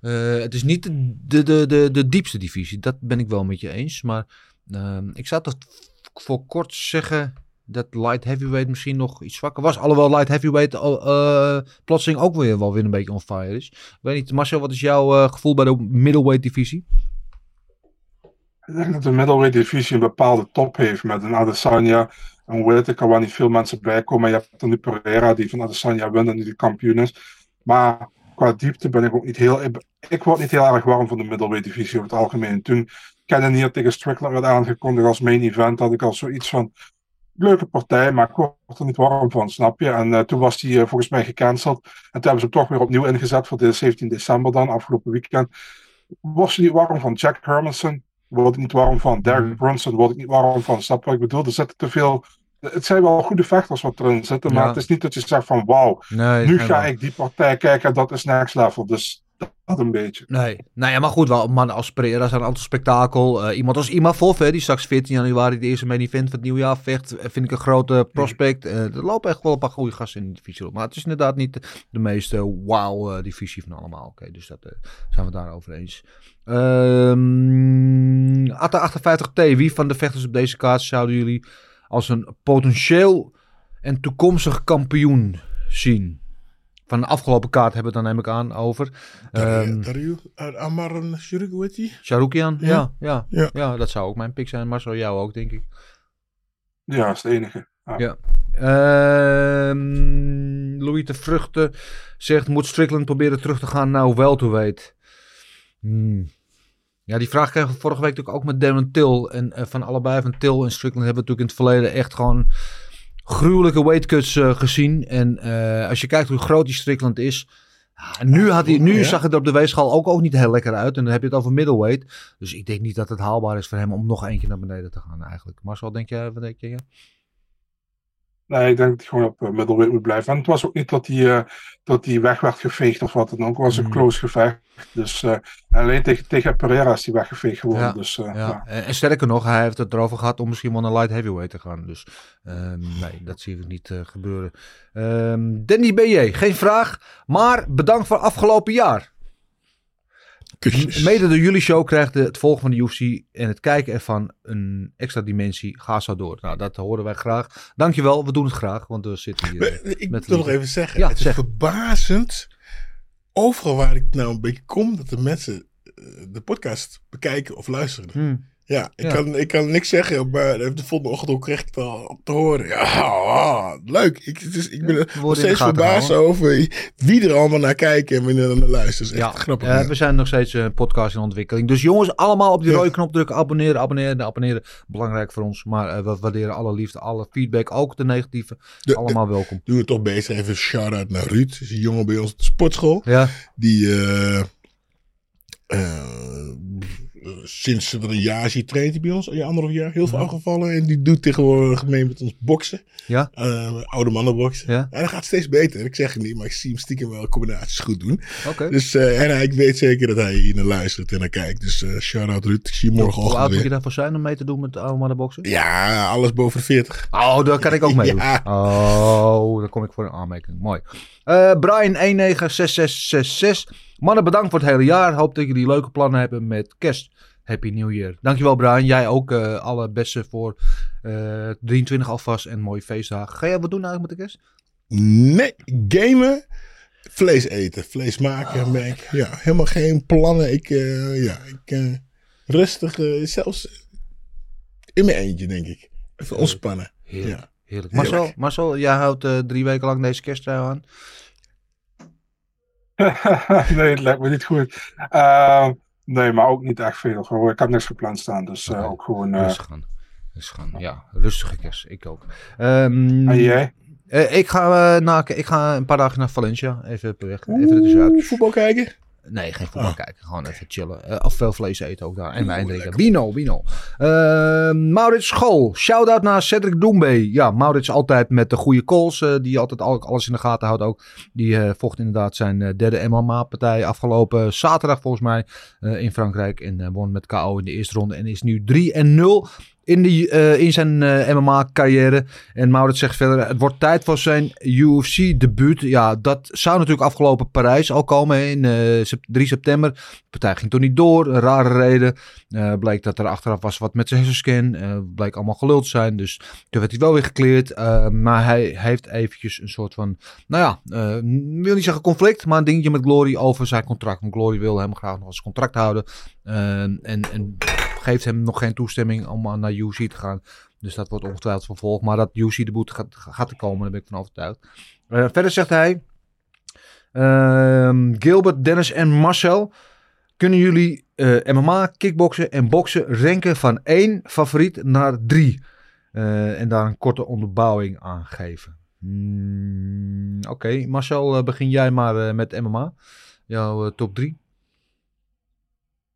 Het is niet de, de, de, de, de diepste divisie. Dat ben ik wel met je eens. Maar ehm, ik zou toch voor kort zeggen dat light heavyweight misschien nog iets zwakker was. Alhoewel light heavyweight uh, plotseling ook weer wel weer een beetje on fire is. Weet niet, Marcel, wat is jouw eh, gevoel bij de middleweight divisie? Ik denk dat de middleweight divisie een bepaalde top heeft met een Adesanya, een Whittaker waar niet veel mensen bij komen. Je hebt dan nu Pereira die van Adesanya wint en die de kampioen is. Maar qua diepte ben ik ook niet heel... Ik word niet heel erg warm van de middleweight divisie over het algemeen. Toen Cannonier tegen Strickland werd aangekondigd als main event, had ik al zoiets van... Leuke partij, maar ik word er niet warm van, snap je? En uh, toen was die uh, volgens mij gecanceld. En toen hebben ze hem toch weer opnieuw ingezet voor de 17 december dan, afgelopen weekend. Was je niet warm van Jack Hermanson? word ik niet warm van. Derek mm. Brunson word ik niet warm van. Snap wat ik bedoel? Er zitten te veel. Het zijn wel goede vechters wat erin zitten, maar ja. het is niet dat je zegt van wauw, nee, nu ga ik die partij kijken, dat is next level. Dus dat een beetje. Nee, nou ja, maar goed, wel, man als Pereira zijn een aantal spektakel. Uh, iemand als Ima Voff, hè, die straks 14 januari de eerste main event van het nieuwjaar vecht, vind ik een grote prospect. Uh, er lopen echt wel een paar goede gasten in de divisie op. Maar het is inderdaad niet de, de meeste wow uh, divisie van allemaal. Oké, okay, dus dat zijn we daarover eens. Um, Atta 58T, wie van de vechters op deze kaart zouden jullie als een potentieel en toekomstig kampioen zien? Van de afgelopen kaart hebben we het dan neem ik aan over. Dario Amaran Sharukian? Sharukian, ja. Ja, ja, ja. dat zou ook mijn pick zijn. Maar zo jou ook, denk ik. Ja, dat is het enige. Ja. ja. Um, Louis de Vruchten zegt, moet Strickland proberen terug te gaan naar welterweight? Hmm. Ja, die vraag kregen we vorige week natuurlijk ook met Darren Till. En uh, van allebei van Till en Strickland hebben we natuurlijk in het verleden echt gewoon gruwelijke weightcuts uh, gezien. En uh, als je kijkt hoe groot die Strickland is. Ja, nu, had hij, nu zag het er op de weegschaal ook, ook niet heel lekker uit. En dan heb je het over middleweight. Dus ik denk niet dat het haalbaar is voor hem om nog eentje naar beneden te gaan eigenlijk. Marcel, denk jij, wat denk je? Nee, ik denk dat hij gewoon op uh, middleweight moet blijven. En het was ook niet dat hij, uh, dat hij weg werd geveegd of wat dan ook. Het was een mm. close gevecht. Dus uh, alleen tegen, tegen Pereira is hij weggeveegd geworden. Ja, dus, ja. ja. En, sterker nog, hij heeft het erover gehad om misschien wel naar light heavyweight te gaan. Dus ehm, nee, dat zie ik niet gebeuren. Um, Danny BJ, geen vraag. Maar bedankt voor afgelopen jaar. Kusjes. Mede door jullie show krijgt het volgen van de UFC en het kijken ervan een extra dimensie. Ga zo door. Nou, dat horen wij graag. Dankjewel, we doen het graag, want we zitten hier. Maar, ik moet nog even zeggen, ja, het zeg. is verbazend. Overal waar ik nou een beetje kom, dat de mensen de podcast bekijken of luisteren. Hmm. Ja, ik, ja. Kan, ik kan niks zeggen, maar de volgende ochtend ook kreeg ik het al te horen. Ja, oh, leuk. Ik, dus, ik ben ja, nog steeds verbaasd over wie er allemaal naar kijkt en wanneer er naar luistert. Echt ja, grappig. Uh, we zijn nog steeds een podcast in ontwikkeling. Dus jongens, allemaal op die rode knop drukken. Abonneren, abonneren, abonneren. Belangrijk voor ons. Maar uh, we waarderen alle liefde, alle feedback, ook de negatieve. De, allemaal welkom. Doen we toch bezig. Even shout-out naar Ruud. Dat is een jongen bij ons op de sportschool. Ja. Die... Uh, sinds we een jaar zie traint hij bij ons, een anderhalf jaar, heel veel ja. afgevallen. En die doet tegenwoordig mee met ons boksen. Ja. Uh, oude mannen boksen. Ja. En dat gaat steeds beter. Ik zeg het niet, maar ik zie hem stiekem wel combinaties goed doen. Oké. Okay. Dus, uh, en ik weet zeker dat hij hier naar luistert en naar kijkt. Dus uh, shout-out Ruud. Ik zie je morgenochtend Hoe oud moet je daarvoor zijn om mee te doen met oude mannen boksen? Ja, alles boven de 40. Oh, daar kan ik ook mee ja. doen. Oh, daar kom ik voor een aanmerking. Mooi. Brian 196666. Mannen, bedankt voor het hele jaar. Hoop dat jullie leuke plannen hebben met kerst. Happy New Year. Dankjewel Brian. Jij ook uh, alle beste voor uh, 23 alvast en mooie feestdagen. Ga jij wat doen eigenlijk met de kerst? Nee, gamen. Vlees eten, vlees maken. Oh, ben ik, ja, helemaal geen plannen. Ik, uh, ja, ik rustig, zelfs in mijn eentje denk ik. Even ontspannen. Heerlijk. Ja. Heerlijk. Marcel, Heerlijk. Marcel, jij houdt drie weken lang deze kersttrui aan. nee, het lijkt me niet goed. Uh, nee, maar ook niet echt veel. Gewoon, ik heb niks gepland staan, dus uh, ook gewoon... Uh... Rustig gaan. Rustig gaan, ja. Rustige kerst, ik ook. Um, en jij? ik, ga, na, ik ga een paar dagen naar Valencia, even weg. Even Oeh, voetbal kijken? Nee, geen voetbal kijken. Gewoon even chillen. Eh, of veel vlees eten ook daar. En wijn drinken. Wino, wino. Eh, Maurits School. Shout-out naar Cedric Doembe. Ja, Maurits altijd met de goede calls. eh, die altijd al- alles in de gaten houdt ook. Die vocht inderdaad zijn derde MMA-partij afgelopen zaterdag volgens mij. in Frankrijk. En won met KO in de eerste ronde. En is nu 3 en 0 in, de, eh, in zijn eh, MMA-carrière. En Maurits zegt verder, het wordt tijd voor zijn UFC-debuut. Ja, dat zou natuurlijk afgelopen Parijs al komen in eh, sep- 3 september. De partij ging toen niet door, een rare reden. Eh bleek dat er achteraf was wat met zijn hersenscan. Eh bleek allemaal geluld zijn, dus toen werd hij wel weer gekleerd. Eh, maar hij heeft eventjes een soort van, nou ja, eh, wil niet zeggen conflict, maar een dingetje met Glory over zijn contract. Want Glory wil hem graag nog als contract houden. Eh, en, en geeft hem nog geen toestemming om naar UC te gaan. Dus dat wordt ongetwijfeld vervolgd. Maar dat UC-debuut gaat, gaat er komen, daar ben ik van overtuigd. Eh, verder zegt hij... ehm, Gilbert, Dennis en Marcel... Kunnen jullie eh, MMA, kickboksen en boksen ranken van één favoriet naar drie? Eh, en daar een korte onderbouwing aan geven. Hmm, Oké, Marcel, begin jij maar met MMA. Jouw top drie.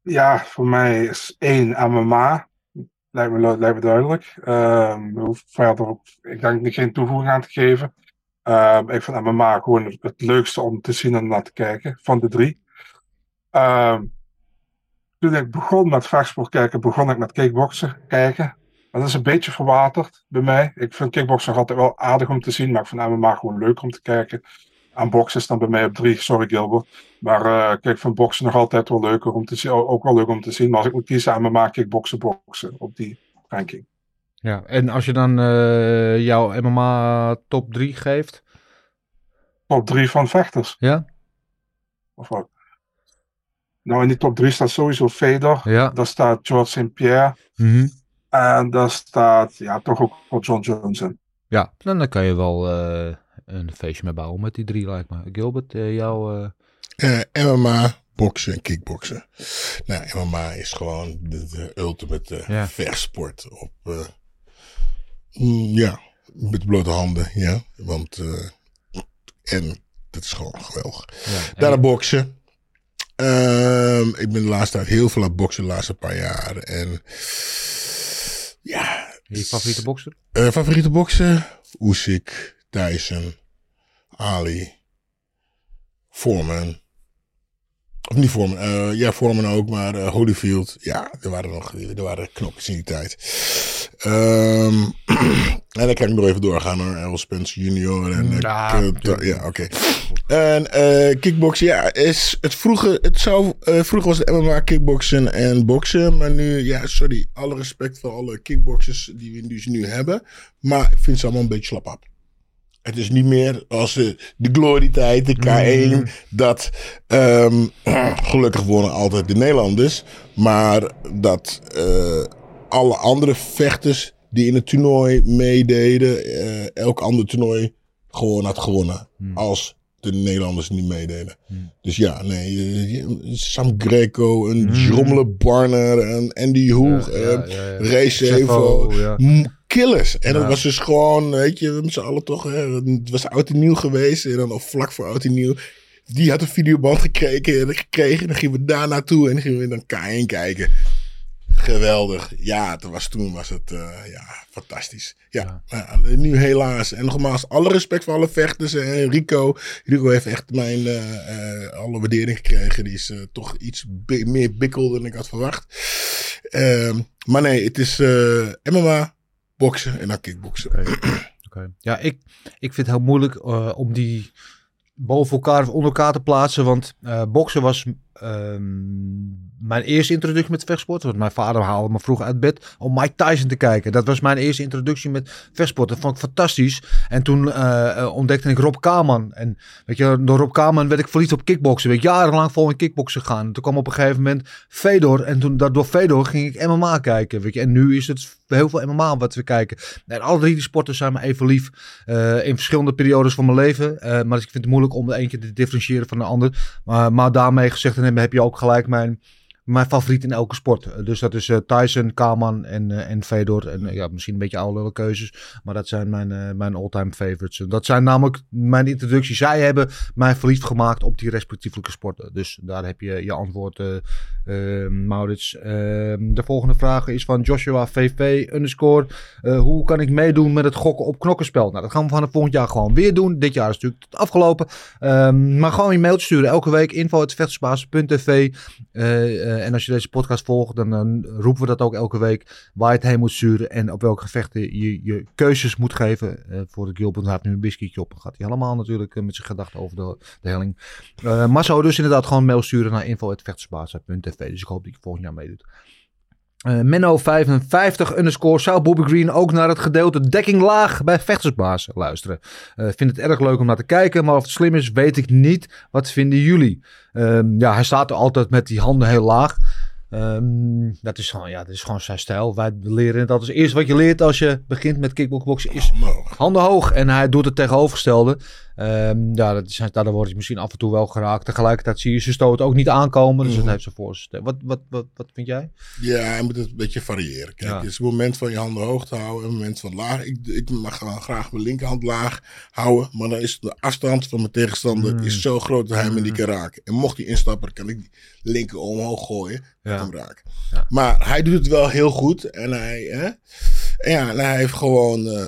Ja, voor mij is één MMA. Lijkt me, lijkt me duidelijk. Er hoeft verder ik denk geen toevoeging aan te geven. Ehm, ik vind MMA gewoon het, leukste om te zien en naar te kijken van de drie. Ehm, toen ik begon met vechtsport kijken, begon ik met kickboksen kijken. Dat is een beetje verwaterd bij mij. Ik vind kickboksen altijd wel aardig om te zien, maar ik vind MMA gewoon leuk om te kijken. Aan boksen is dan bij mij op drie, sorry Gilbert. Maar eh, kijk, ik vind boksen nog altijd wel leuker om te zien. Ook wel leuk om te zien. Maar als ik moet kiezen aan MMA, kickboksen, boksen op die ranking. Ja, en als je dan eh, jouw MMA top 3 geeft. Top drie van vechters. Ja? Of wat? Nou, in die top drie staat sowieso Fedor. Ja. Daar staat George St. Pierre. Mhm. En daar staat ja, toch ook John Jones in. Ja, dan, dan kan je wel eh, een feestje mee bouwen met die drie, lijkt me. Gilbert, eh, jouw... eh, Eh, MMA, boksen en kickboksen. Nou, MMA is gewoon de, de ultimate Ja. vechtsport op... mm, ja, met blote handen, ja. Want... en dat is gewoon geweldig. ja. Daarna boksen. Ehm, ik ben de laatste tijd heel veel aan het boksen de laatste paar jaar. En ja. Je favoriete bokser? Favoriete boksen? Usyk, Tyson, Ali, Foreman. Of niet Foreman, eh, ja Foreman ook, maar eh, Holyfield. Ja, er waren nog er waren knopjes in die tijd. Ehm, en dan kan ik nog even doorgaan hoor. Errol Spence Jr. En, eh, Ja, ja oké. En kickboksen, ja, is het vroeger, het zou, vroeger was het MMA kickboksen en boksen, maar nu, ja, sorry, alle respect voor alle kickboxers die we dus nu hebben, maar ik vind ze allemaal een beetje slap op. Het is niet meer als de, de glory-tijd, de K1, dat ehm, gelukkig wonen altijd de Nederlanders, maar dat eh, alle andere vechters die in het toernooi meededen, eh, elk ander toernooi gewoon had gewonnen. Als de Nederlanders niet meededen. Dus ja, nee. Sam Greco, een Jerome Barner, een Andy Hoeg, Ja. Ray Sevo. Killers. En dat was dus gewoon, weet je, met z'n allen toch. Hè, het was oud en nieuw geweest. En dan of vlak voor oud en nieuw. Die had een videoband gekregen, en gekregen. En dan gingen we daar naartoe. En dan gingen we dan K1 kijken. Geweldig. Ja, toen was, toen was het eh, ja, fantastisch. Ja, maar nu helaas. En nogmaals, alle respect voor alle vechters. En Rico. Rico heeft echt mijn eh, eh, alle waardering gekregen. Die is eh, toch iets bi- meer bikkel dan ik had verwacht. Ehm, maar nee, het is eh, MMA, boksen en dan kickboksen. Oké. Ja, ik, ik vind het heel moeilijk eh, om die boven elkaar of onder elkaar te plaatsen. Want eh, boksen was ehm, mijn eerste introductie met vechtsport. Want mijn vader haalde me vroeg uit bed om Mike Tyson te kijken. Dat was mijn eerste introductie met vechtsport. Dat vond ik fantastisch. En toen eh, eh, ontdekte ik Rob Kaman. En weet je, door Rob Kaman werd ik verliefd op kickboksen. Ben ik jarenlang vol in kickboksen gegaan. En toen kwam op een gegeven moment Fedor. En toen, door Fedor ging ik MMA kijken. Weet je. En nu is het heel veel MMA wat we kijken. En alle drie die sporten zijn me even lief. eh, in verschillende periodes van mijn leven. Maar ik vind het moeilijk om de eentje te differentiëren van de ander. Maar, daarmee gezegd hebben, heb je ook gelijk mijn, mijn favoriet in elke sport. Eh, Dus dat is eh, Tyson, Kaman en, eh, en Fedor. En ja, misschien een beetje oude keuzes. Maar dat zijn mijn, mijn all-time favorites. Dat zijn namelijk mijn introducties. Zij hebben mij verliefd gemaakt op die respectievelijke sporten. Dus daar heb je je antwoord, eh, Maurits. Ehm, de volgende vraag is van Joshua VV underscore. Hoe kan ik meedoen met het gokken op knokkenspel? Nou, dat gaan we van het volgend jaar gewoon weer doen. Dit jaar is natuurlijk het afgelopen. Ehm, maar gewoon je mailtje sturen. Elke week info.vechtersbasis.tv eh, En als je deze podcast volgt, dan, dan roepen we dat ook elke week. Waar je het heen moet sturen en op welke gevechten je je keuzes moet geven. Eh, voor de Gilbert gaat nu een biscuitje op. Dan gaat hij helemaal natuurlijk eh, met zijn gedachten over de, de helling. Eh, maar zo dus inderdaad gewoon mail sturen naar info.vechtersbasis.tv Dus ik hoop dat je volgend jaar meedoet. Eh, Menno55 underscore zou Bobby Green ook naar het gedeelte dekking laag bij vechtersbaas luisteren. Eh vind het erg leuk om naar te kijken, maar of het slim is, weet ik niet. Wat vinden jullie? Ehm, ja, hij staat er altijd met die handen heel laag. Ehm, dat, is gewoon, ja, dat is gewoon zijn stijl. Wij leren dat is het eerste wat je leert als je begint met kickboxen is handen hoog. En hij doet het tegenovergestelde. Ehm, ja, dat is, daardoor word je misschien af en toe wel geraakt. Tegelijkertijd zie je zijn stoot ook niet aankomen. Dus Mhm. dat heeft zijn voor. Wat, wat, wat, wat vind jij? Ja, je moet het een beetje variëren. Kijk, Ja. het is een moment van je handen hoog te houden, een moment van laag. Ik, ik mag gewoon graag mijn linkerhand laag houden, maar dan is de afstand van mijn tegenstander Mm. is zo groot dat hij me niet kan raken. En mocht hij instappen, kan ik die linker omhoog gooien en Ja. hem raken. Ja. Maar hij doet het wel heel goed en hij, hè? En ja, en hij heeft gewoon eh,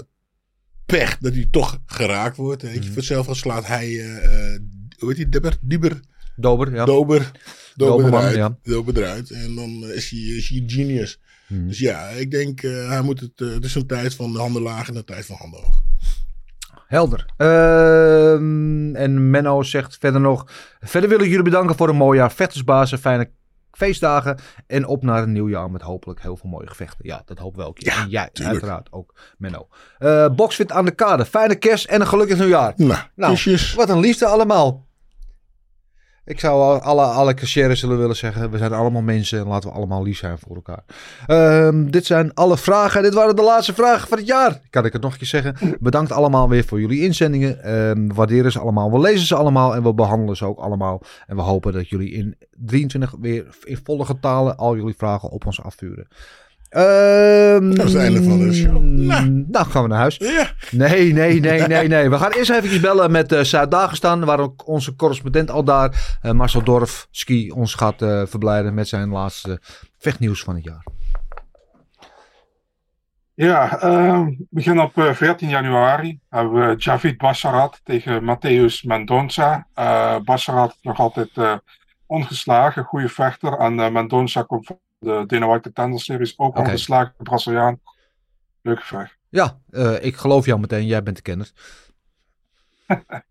pech dat hij toch geraakt wordt. Weet je, Mm. hetzelfde slaat hij, eh, hoe heet die, Dibber? Dieber? Dober, ja. Dober. Dober Doberman, eruit. ja. Dober eruit. En dan eh, is hij, is hij genius. Mhm. Dus ja, ik denk, hij moet het, eh, het is een tijd van de handen laag en een tijd van handen hoog. Helder. Ehm, en Menno zegt verder nog. Verder wil ik jullie bedanken voor een mooi jaar vechtersbazen. Fijne feestdagen. En op naar een nieuw jaar met hopelijk heel veel mooie gevechten. Ja, dat hopen we ook. Ja, en jij tuurlijk. uiteraard ook, Menno. Eh Boxfit aan de kade. Fijne kerst en een gelukkig nieuwjaar. Nou, Nou, kusjes. wat een liefde allemaal. Ik zou al- alle, alle cashiers zullen willen zeggen. We zijn allemaal mensen en laten we allemaal lief zijn voor elkaar. Ehm, dit zijn alle vragen. Dit waren de laatste vragen van het jaar. Kan ik het nog een keer zeggen. Bedankt allemaal weer voor jullie inzendingen. We waarderen ze allemaal. We lezen ze allemaal en we behandelen ze ook allemaal. En we hopen dat jullie in 23 weer in volle getalen al jullie vragen op ons afvuren. Ehm, Dat is het einde van de show. Nou. nou, gaan we naar huis. Ja, Nee, nee, nee, nee, nee. We gaan eerst even bellen met eh Zuid-Dagestan, waar ook onze correspondent al daar, eh, Marcel Dorf, ski, ons gaat eh, verblijden met zijn laatste vechtnieuws van het jaar. Ja, ehm, we beginnen op eh, 14 januari. Hebben we Javid Bassarat tegen Matthäus Mendonça. Eh Bassarat nog altijd eh, ongeslagen, goede vechter. En Mendonça komt de Dana White Contender Series ook Oké. ongeslagen, Braziliaan. Leuke vecht. Ja, eh, ik geloof jou meteen, jij bent de kenner.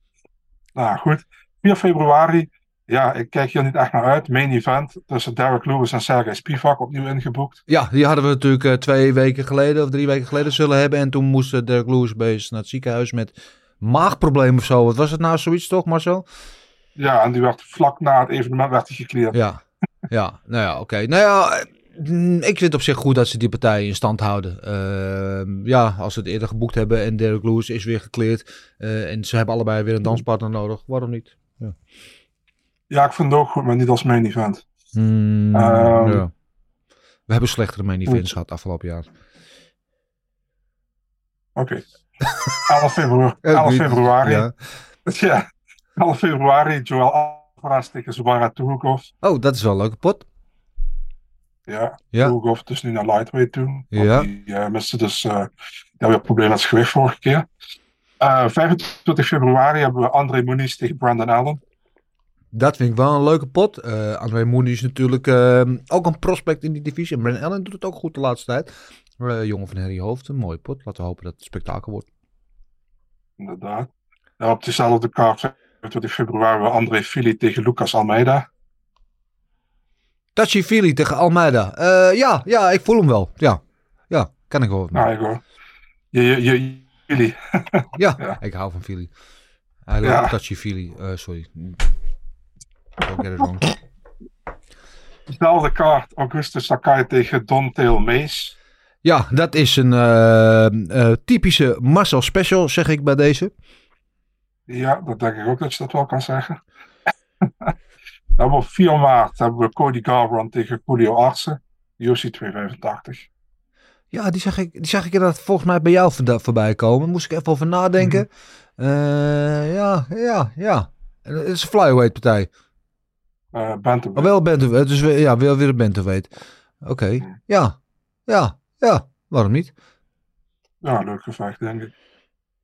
Nou goed, 4 februari. Ja, ik kijk hier niet echt naar uit. Main event tussen Derek Lewis en Sergej Spivak opnieuw ingeboekt. Ja, die hadden we natuurlijk eh, twee weken geleden of drie weken geleden zullen hebben. En toen moest eh, Dirk Lewis bezig naar het ziekenhuis met maagproblemen of zo. Wat was het nou, zoiets toch, Marcel? Ja, en die werd vlak na het evenement werd hij gekleerd. Ja, ja nou ja, oké. Nou ja, mm, ik vind het op zich goed dat ze die partij in stand houden. Ehm, ja, als ze het eerder geboekt hebben en Derek Lewis is weer gekleerd. eh, en ze hebben allebei weer een danspartner nodig. Waarom niet? Ja, ik vind het ook goed, maar niet als main event. Hmm, Ehm, ja. We hebben slechtere main events gehad afgelopen jaar. Oké. 11 februari. Ja, 11 goed. februari. Ja. Ja. 11 februari. Joel Zubara Tuhugov. Oh, dat is wel een leuke pot. Ja. Ja. Tuhugov dus nu naar lightweight toe. Ja. Die uh, miste dus uh, ja, weer probleem met zijn gewicht vorige keer. Uh, 25 februari hebben we André Muniz tegen Brandon Allen. Dat vind ik wel een leuke pot. Uh, André Mooney is natuurlijk uh, ook een prospect in die divisie. En Brandon Allen doet het ook goed de laatste tijd. Uh, jongen van Harry Hoofd, een mooie pot. Laten we hopen dat het spektakel wordt. Inderdaad. Ja, op dezelfde kaart 25 februari André Fili tegen Lucas Almeida. Tachi Fili tegen Almeida. Uh, ja, ja, ik voel hem wel. Ja, ja kan ik wel. Nou, ik hoor. Je, je, je, Fili. ja, ja, ik hou van Fili. Hij ja. Tachi Fili. Uh, sorry. Don't get it wrong. Dezelfde kaart, Augustus Sakai tegen Don Tail Mace. Ja, dat is een uh, typische Marcel special, zeg ik bij deze. Ja, dat denk ik ook dat je dat wel kan zeggen. Dan we op 4 maart hebben we Cody Garbrandt tegen Julio Arce. UFC 285. Ja, die zag ik, die zag ik inderdaad volgens mij bij jou voorbij komen. Moest ik even over nadenken. Eh, ja, ja, ja. Het is een flyweight partij. Bantamweight. Oh, wel bantamweight. Dus weer- ja, weer weer een bantamweight. Oké. Ja. Ja. Ja. Waarom niet? Ja, leuk gevecht, denk ik.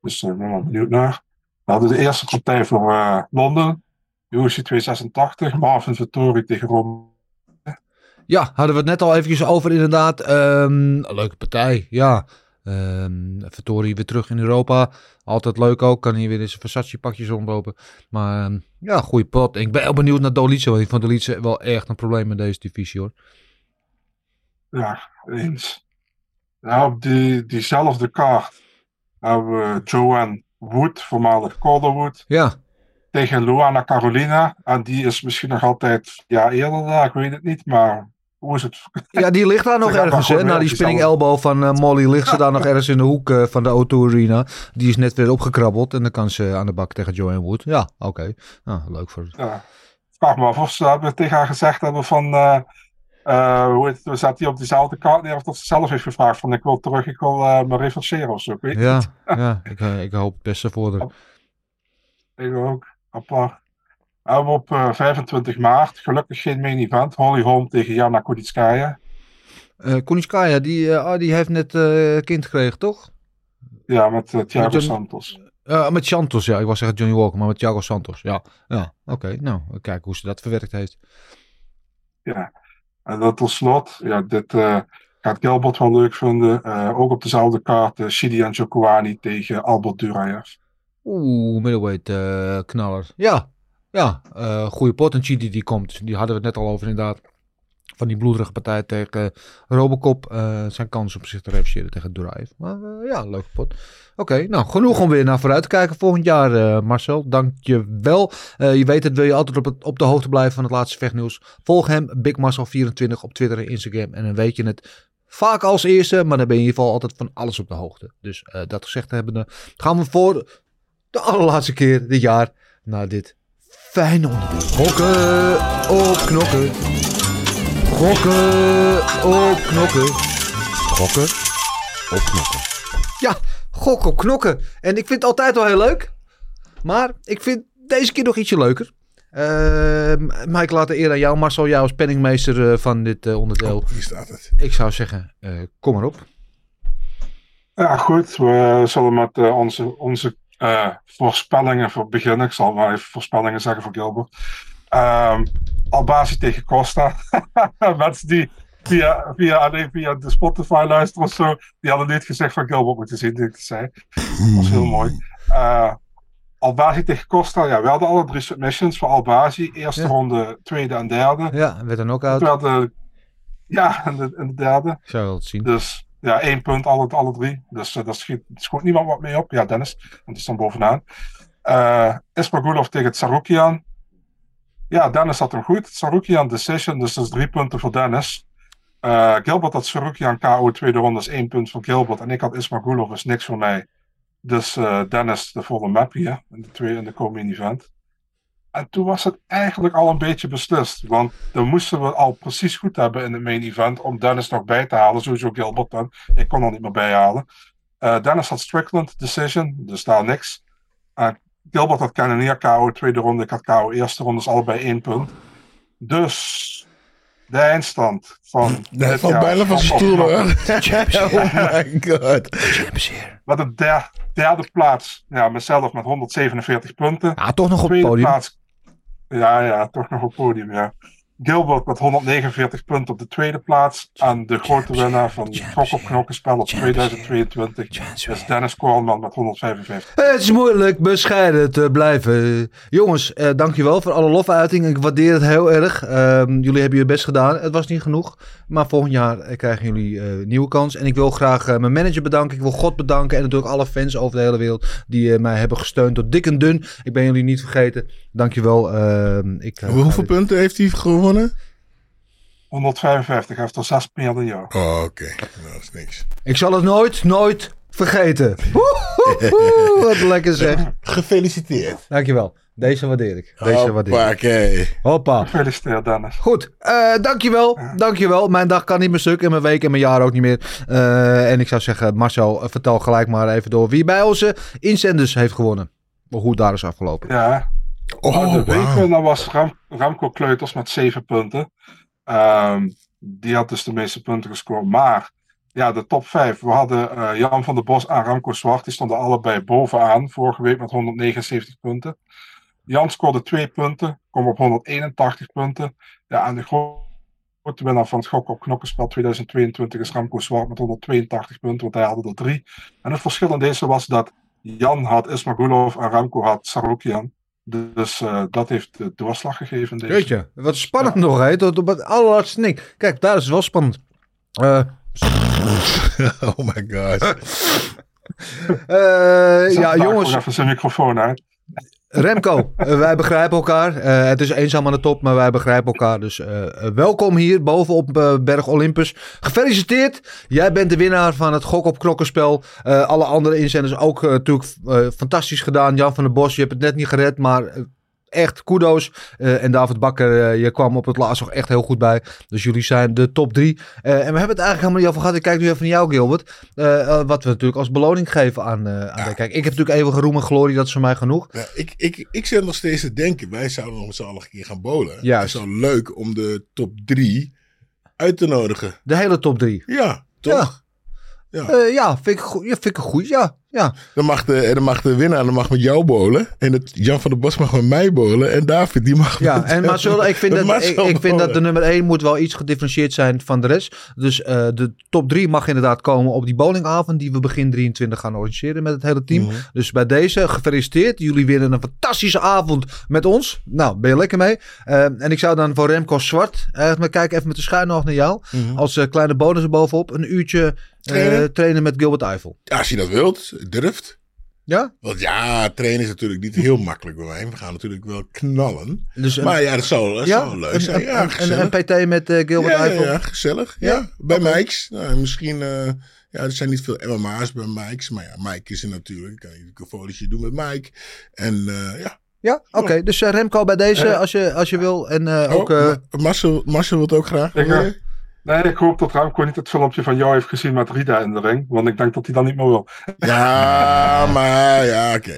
Dus ik ben wel benieuwd naar. We hadden de eerste partij voor eh, Londen. UFC 286. Marvin Vettori tegen Rom. Ja, hadden we het net al eventjes over inderdaad. Ehm, leuke partij, ja. Vittori weer terug in Europa. Altijd leuk ook. Kan hier weer eens Versace pakjes rondlopen. Maar ehm, ja, goede pot. Ik ben heel benieuwd naar Dolice. Want ik vond Dolice wel echt een probleem in deze divisie hoor. Ja, eens. Ja, op die, diezelfde kaart hebben we Joanne Wood, voormalig Calderwood, Ja, tegen Luana Carolina. En die is misschien nog altijd ja, eerder daar, ik weet het niet, maar hoe is het? ja die ligt daar nog ergens. Hè? Na die spinning elbow van eh, Molly ligt ze daar nog ergens in de hoek eh, van de O2 Arena. Die is net weer opgekrabbeld. En dan kan ze aan de bak tegen Joanne Wood. Ja, oké. Nou, leuk voor Ja. Ik vraag me af of ze tegen haar gezegd hebben van, eh, eh, hoe het, zat hij op diezelfde kaart neer of dat ze zelf heeft gevraagd van ik wil terug, ik wil eh, me reverseren of zo. Ik weet Ja, niet. ja ik, eh, ik hoop het beste voor haar. Ik ook, apart. Op eh, 25 maart, gelukkig geen main event, Holly Holm tegen Jana Kuditskaya. Eh Konitskaya, die, ah, die heeft net kind gekregen, toch? Ja, met Thiago Santos. Met Santos, ja. Ik was zeggen Johnny Walker, maar met Thiago Santos. Ja, ja oké. Nou, kijken hoe ze dat verwerkt heeft. Ja. En dan tot slot, ja, dit eh, gaat Gilbert wel leuk vinden. Eh, ook op dezelfde kaart, uh, Shidian Jokoani tegen Albert Duraev. Oeh, middleweight eh, knaller. Ja, ja. eh goede pot. En die komt. Die hadden we het net al over inderdaad. Van die bloederige partij tegen Robocop. eh, zijn kans om zich te revancheren tegen Duraev. Maar eh, ja, leuke pot. Oké, nou genoeg om weer naar vooruit te kijken volgend jaar, eh, Marcel. Dank je wel. Je weet het, wil je altijd op, op de hoogte blijven van het laatste vechtnieuws. Volg hem, Big Marcel24 op Twitter en Instagram. En dan weet je het vaak als eerste, maar dan ben je in ieder geval altijd van alles op de hoogte. Dus dat gezegd hebbende, gaan we voor de allerlaatste keer dit jaar naar dit fijne onderdeel. Gokken op knokken. Gokken op knokken. Gokken op knokken. Ja, gok op knokken. En ik vind het altijd wel heel leuk. Maar ik vind deze keer nog ietsje leuker. Uh, Mike, laat de eer aan jou, Marcel, jou als penningmeester uh, van dit uh, onderdeel. Oh, hier staat het. Ik zou zeggen, uh, kom maar op. Ja, goed. We zullen met uh, onze, onze uh, voorspellingen voor beginnen. Ik zal maar even voorspellingen zeggen voor Gilbert. Um, Albasi tegen Costa. Mensen die via, via, alleen via de Spotify luisteren of zo, die hadden niet gezegd van Gilbert moeten zien, dit ik zei. Dat was heel mooi. Uh, Albazi tegen Costa, ja, we hadden alle drie submissions voor Albazi. Eerste ja. ronde, tweede en derde. Ja, werd dan ook uit. Hadden, ja, en de, en de derde. Ik zou het zien. Dus ja, één punt, alle, alle drie. Dus uh, daar schiet, schoot niemand wat mee op. Ja, Dennis, want die stond bovenaan. Uh, Ismagulov tegen Tsarukian. Ja, Dennis had hem goed. Tsarukian decision, dus dat is drie punten voor Dennis. Uh, Gilbert had Tsarukian KO tweede ronde, is één punt voor Gilbert. En ik had Ismagulov, is niks voor mij. Dus uh, Dennis de volle map hier, in de tweede in de co-main event. En toen was het eigenlijk al een beetje beslist. Want dan moesten we al precies goed hebben in het main event om Dennis nog bij te halen. Sowieso Gilbert dan. Ik kon er niet meer bijhalen. Uh, Dennis had Strickland decision, dus daar niks. Gilbert had Cannonier KO tweede ronde. Ik had KO eerste ronde, dus allebei één punt. Dus de eindstand van. Dat valt bijna van stoel hoor. oh my god. De der, derde plaats, ja, mezelf met 147 punten. Ja, toch nog op het podium. Plaats, ja, ja, toch nog op het podium, ja. Gilbert met 149 punten op de tweede plaats. En de grote winnaar van Gok op Knokkenspel op 2022 is Dennis Koolman met 155. Het is moeilijk bescheiden te blijven. Jongens, eh, dankjewel voor alle lofuiting. Ik waardeer het heel erg. Uh, jullie hebben je best gedaan. Het was niet genoeg. Maar volgend jaar eh, krijgen jullie een uh, nieuwe kans. En ik wil graag uh, mijn manager bedanken. Ik wil God bedanken. En natuurlijk alle fans over de hele wereld die uh, mij hebben gesteund tot dik en dun. Ik ben jullie niet vergeten. Dankjewel. Uh, ik, Hoeveel punten heeft hij gewonnen? 155, hij heeft er 6 meer dan jou. Oh, oké. Okay. Nou, dat is niks. Ik zal het nooit, nooit vergeten. Woehoehoe, Wat lekker zeg. Gefeliciteerd. Dankjewel. Deze waardeer ik. Deze waardeer ik. Hoppa. Gefeliciteerd, Dennis. Goed, eh, dankjewel. Dankjewel. Mijn dag kan niet meer stuk en mijn week en mijn jaar ook niet meer. Eh, en ik zou zeggen, Marcel, eh, vertel gelijk maar even door wie bij onze inzenders heeft gewonnen. Of hoe het daar is afgelopen. Ja, Oh, de week wauw. dan was Ram, Ramco Kleuters met 7 punten. Ehm, die had dus de meeste punten gescoord. Maar ja, de top 5. We hadden eh, Jan van der Bos en Ramco Zwart. Die stonden allebei bovenaan. Vorige week met 179 punten. Jan scoorde 2 punten. Kwam op 181 punten. Ja, en de gro- grote winnaar van het Gok op Knokkenspel 2022 is Ramco Zwart met 182 punten. Want hij had er drie. En het verschil in deze was dat Jan had Ismagulov en Ramco had Sarukian. Dus eh, dat heeft de doorslag gegeven. Deze. Weet je, wat spannend nog, hè? Tot op het allerlaatste ding. Kijk, daar is het wel spannend. Eh, Oh my god. eh, ja, jongens. Even zijn microfoon uit. Remco, eh, wij begrijpen elkaar. Eh, het is eenzaam aan de top, maar wij begrijpen elkaar. Dus eh, welkom hier bovenop eh, Berg Olympus. Gefeliciteerd. Jij bent de winnaar van het Gok op Knokkenspel. Alle andere inzenders ook natuurlijk fantastisch gedaan. Jan van der Bos, je hebt het net niet gered, maar echt kudo's. Eh, en David Bakker, eh, je kwam op het laatst nog echt heel goed bij. Dus jullie zijn de top drie. Eh, en we hebben het eigenlijk helemaal niet over gehad. Ik kijk nu even naar jou, Gilbert. Wat we natuurlijk als beloning geven aan, aan de- Kijk, ik heb natuurlijk eeuwige roem en glorie. Dat is voor mij genoeg. Ja, ik, ik, ik zit nog steeds te denken, wij zouden nog met z'n allen een keer gaan bowlen. Juist. Het is wel leuk om de top drie uit te nodigen. De hele top drie. Ja, toch? Ja. Ja, vind ik, goed, ja, vind ik een goed. Ja, ja. Dan, mag de, en dan mag de winnaar dan mag met jou bowlen. En het, Jan van der Bos mag met mij bowlen. En David die mag ja. met- En Marcel, ik vind, dat, ik, vind dat de nummer 1 moet wel iets gedifferentieerd zijn van de rest. Dus eh, de top 3 mag inderdaad komen op die bowlingavond die we begin 23 gaan organiseren met het hele team. Mhm. Dus bij deze, gefeliciteerd. Jullie winnen een fantastische avond met ons. Nou, ben je lekker mee. Eh, en ik zou dan voor Remco Zwart, uh, maar kijk even met de schuin nog naar jou. Mhm. Als eh, kleine bonus erbovenop, een uurtje eh, Trainen? trainen met Gilbert Eiffel. Ja, als je dat wilt, durft. Ja? Want ja, trainen is natuurlijk niet heel makkelijk bij mij. We gaan natuurlijk wel knallen. Dus een- maar ja, dat zou, dat Ja, zou leuk een- zijn. Ja, een, een, PT met eh, Gilbert ja, ja, Eiffel. ja, gezellig. Ja, Ja? bij Oké. Mike's. Nou, misschien, eh, ja, er zijn niet veel MMA's bij Mike's. Maar ja, Mike is er natuurlijk. Ik kan je een folietje doen met Mike. En eh, ja. Ja, oké. Dus Remco bij deze, als, je, als je wil. En eh, ook... Oh, eh, Ma- Marcel, Marcel wil het ook graag. Nee, ik hoop dat Ramco niet het filmpje van jou heeft gezien met Rida in de ring. Want ik denk dat hij dan niet meer wil. Ja, maar ja, oké.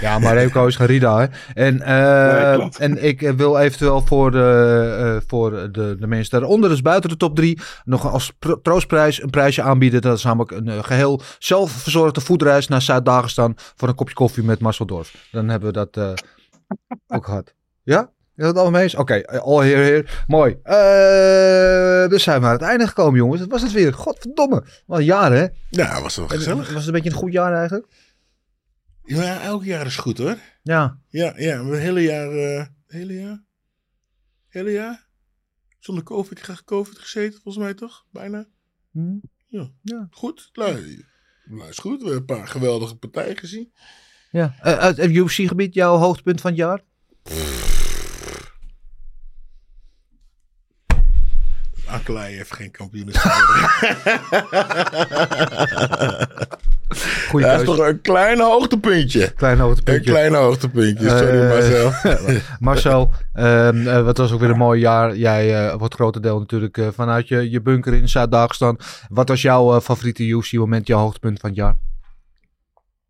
ja, maar Remco is geen Rida, hè. En, eh, Nee, en ik wil eventueel voor, de, eh, voor de, de mensen daaronder, dus buiten de top 3, nog als troostprijs een prijsje aanbieden. Dat is namelijk een eh, geheel zelfverzorgde voetreis naar Zuid-Dagestan voor een kopje koffie met Marcel Dorf. Dan hebben we dat eh, ook gehad. Ja? Is dat allemaal mee eens? Oké, eh, all here, here. Mooi. Eh dus zijn we aan het einde gekomen, jongens. Dat was het weer. Godverdomme. Wat een jaar, hè? Ja, was wel gezellig. Was het een beetje een goed jaar eigenlijk? Ja, elk jaar is goed hoor. Ja. Ja, ja, het hele jaar, eh hele jaar, hele jaar, zonder COVID, graag COVID gezeten, volgens mij toch? Bijna. Hm. Ja, Ja. goed. Nou, nou, is goed. We hebben een paar geweldige partijen gezien. Ja. Uit het UFC-gebied, jouw hoogtepunt van het jaar? Akelei heeft geen kampioenschap. Goeie dat is toch een klein hoogtepuntje. Klein Een hoogtepuntje. klein hoogtepuntje, sorry Marcel. Marcel, ehm, eh, wat was ook weer een mooi jaar. Jij eh wordt grotendeel natuurlijk eh, vanuit je, je bunker in Zuid-Dagestan. Wat was jouw eh, favoriete UFC-moment, jouw hoogtepunt van het jaar?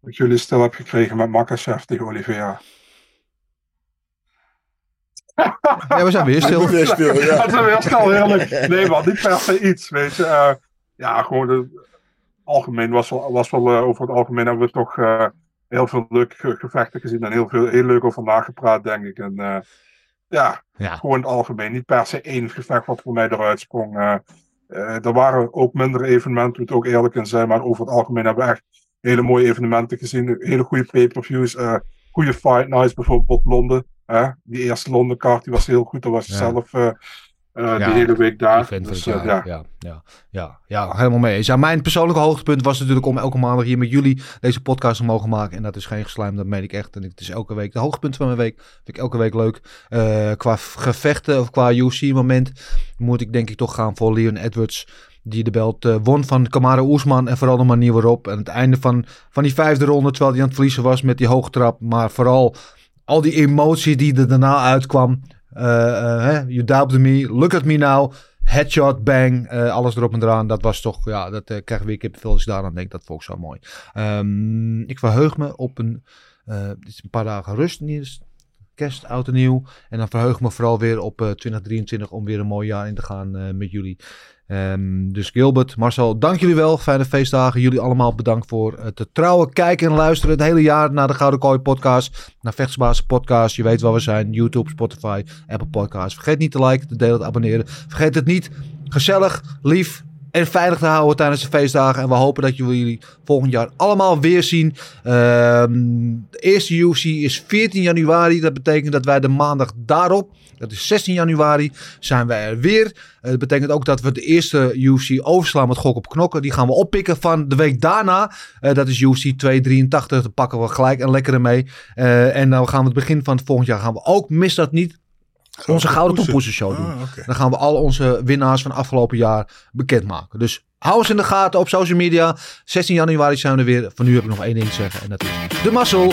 Dat jullie stil heb gekregen met Makachev tegen Oliveira. Ja, we zijn weer stil. Weer stil, ja. Dat is weer snel heerlijk. Nee, man, niet per se iets, weet je. Eh, ja, gewoon de, algemeen was wel, was wel eh, over het algemeen hebben we toch eh, heel veel leuke ge- gevechten gezien en heel, veel, heel leuk over nagepraat, denk ik. En eh, ja, Ja. gewoon in het algemeen. Niet per se één gevecht wat voor mij eruit sprong. er waren ook mindere evenementen, moet ik ook eerlijk in zijn, maar over het algemeen hebben we echt hele mooie evenementen gezien. Hele goede pay-per-views, eh, goede fight nights, bijvoorbeeld Londen. Hè? Die eerste Londen kaart die was heel goed, daar was je Ja. zelf eh, eh, Ja, de hele week daar. Dus, eh, ja. ja. Ja, ja, ja, helemaal mee eens. Ja, mijn persoonlijke hoogtepunt was natuurlijk om elke maandag hier met jullie deze podcast te mogen maken. En dat is geen geslijm, dat meen ik echt. En het is elke week de hoogtepunt van mijn week. Vind ik elke week leuk. Qua gevechten of qua UFC-moment moet ik denk ik toch gaan voor Leon Edwards Die de belt won van Kamara Oesman. En vooral de manier waarop. En het einde van, van die vijfde ronde. Terwijl hij aan het verliezen was met die hoogtrap. Maar vooral al die emotie die er daarna uitkwam. Hè, you doubted me, look at me now. Headshot, bang, eh, alles erop en eraan. Dat was toch, ja, dat krijg ik weer kippenvel als ik daaraan denk. Dat vond ik zo mooi. Ehm, ik verheug me op een, dit is een paar dagen rust. Niet eens kerst, oud en nieuw. En dan verheug me vooral weer op eh, 2023 om weer een mooi jaar in te gaan met jullie. Ehm, dus Gilbert, Marcel, dank jullie wel. Fijne feestdagen. Jullie allemaal bedankt voor het trouwen, kijken en luisteren het hele jaar naar de Gouden Kooi podcast. Naar Vechtsbaas podcast. Je weet waar we zijn. YouTube, Spotify, Apple Podcasts. Vergeet niet te liken, te delen, te abonneren. Vergeet het niet. Gezellig, lief en veilig te houden tijdens de feestdagen. En we hopen dat jullie volgend jaar allemaal weer zien. Ehm, de eerste UFC is 14 januari. Dat betekent dat wij de maandag daarop, dat is 16 januari, zijn wij er weer. Eh, dat betekent ook dat we de eerste UFC overslaan met gok op knokken. Die gaan we oppikken van de week daarna. Eh, dat is UFC 283. Daar pakken we gelijk een lekkere mee. Eh, en dan gaan we het begin van het volgend jaar gaan we ook, mis dat niet, onze Gouden Toepoezen Show doen. Ah. Dan gaan we al onze winnaars van afgelopen jaar bekendmaken. Dus hou ons in de gaten op social media. 16 januari zijn we er weer. Van nu heb ik nog één ding te zeggen. En dat is de mazzel.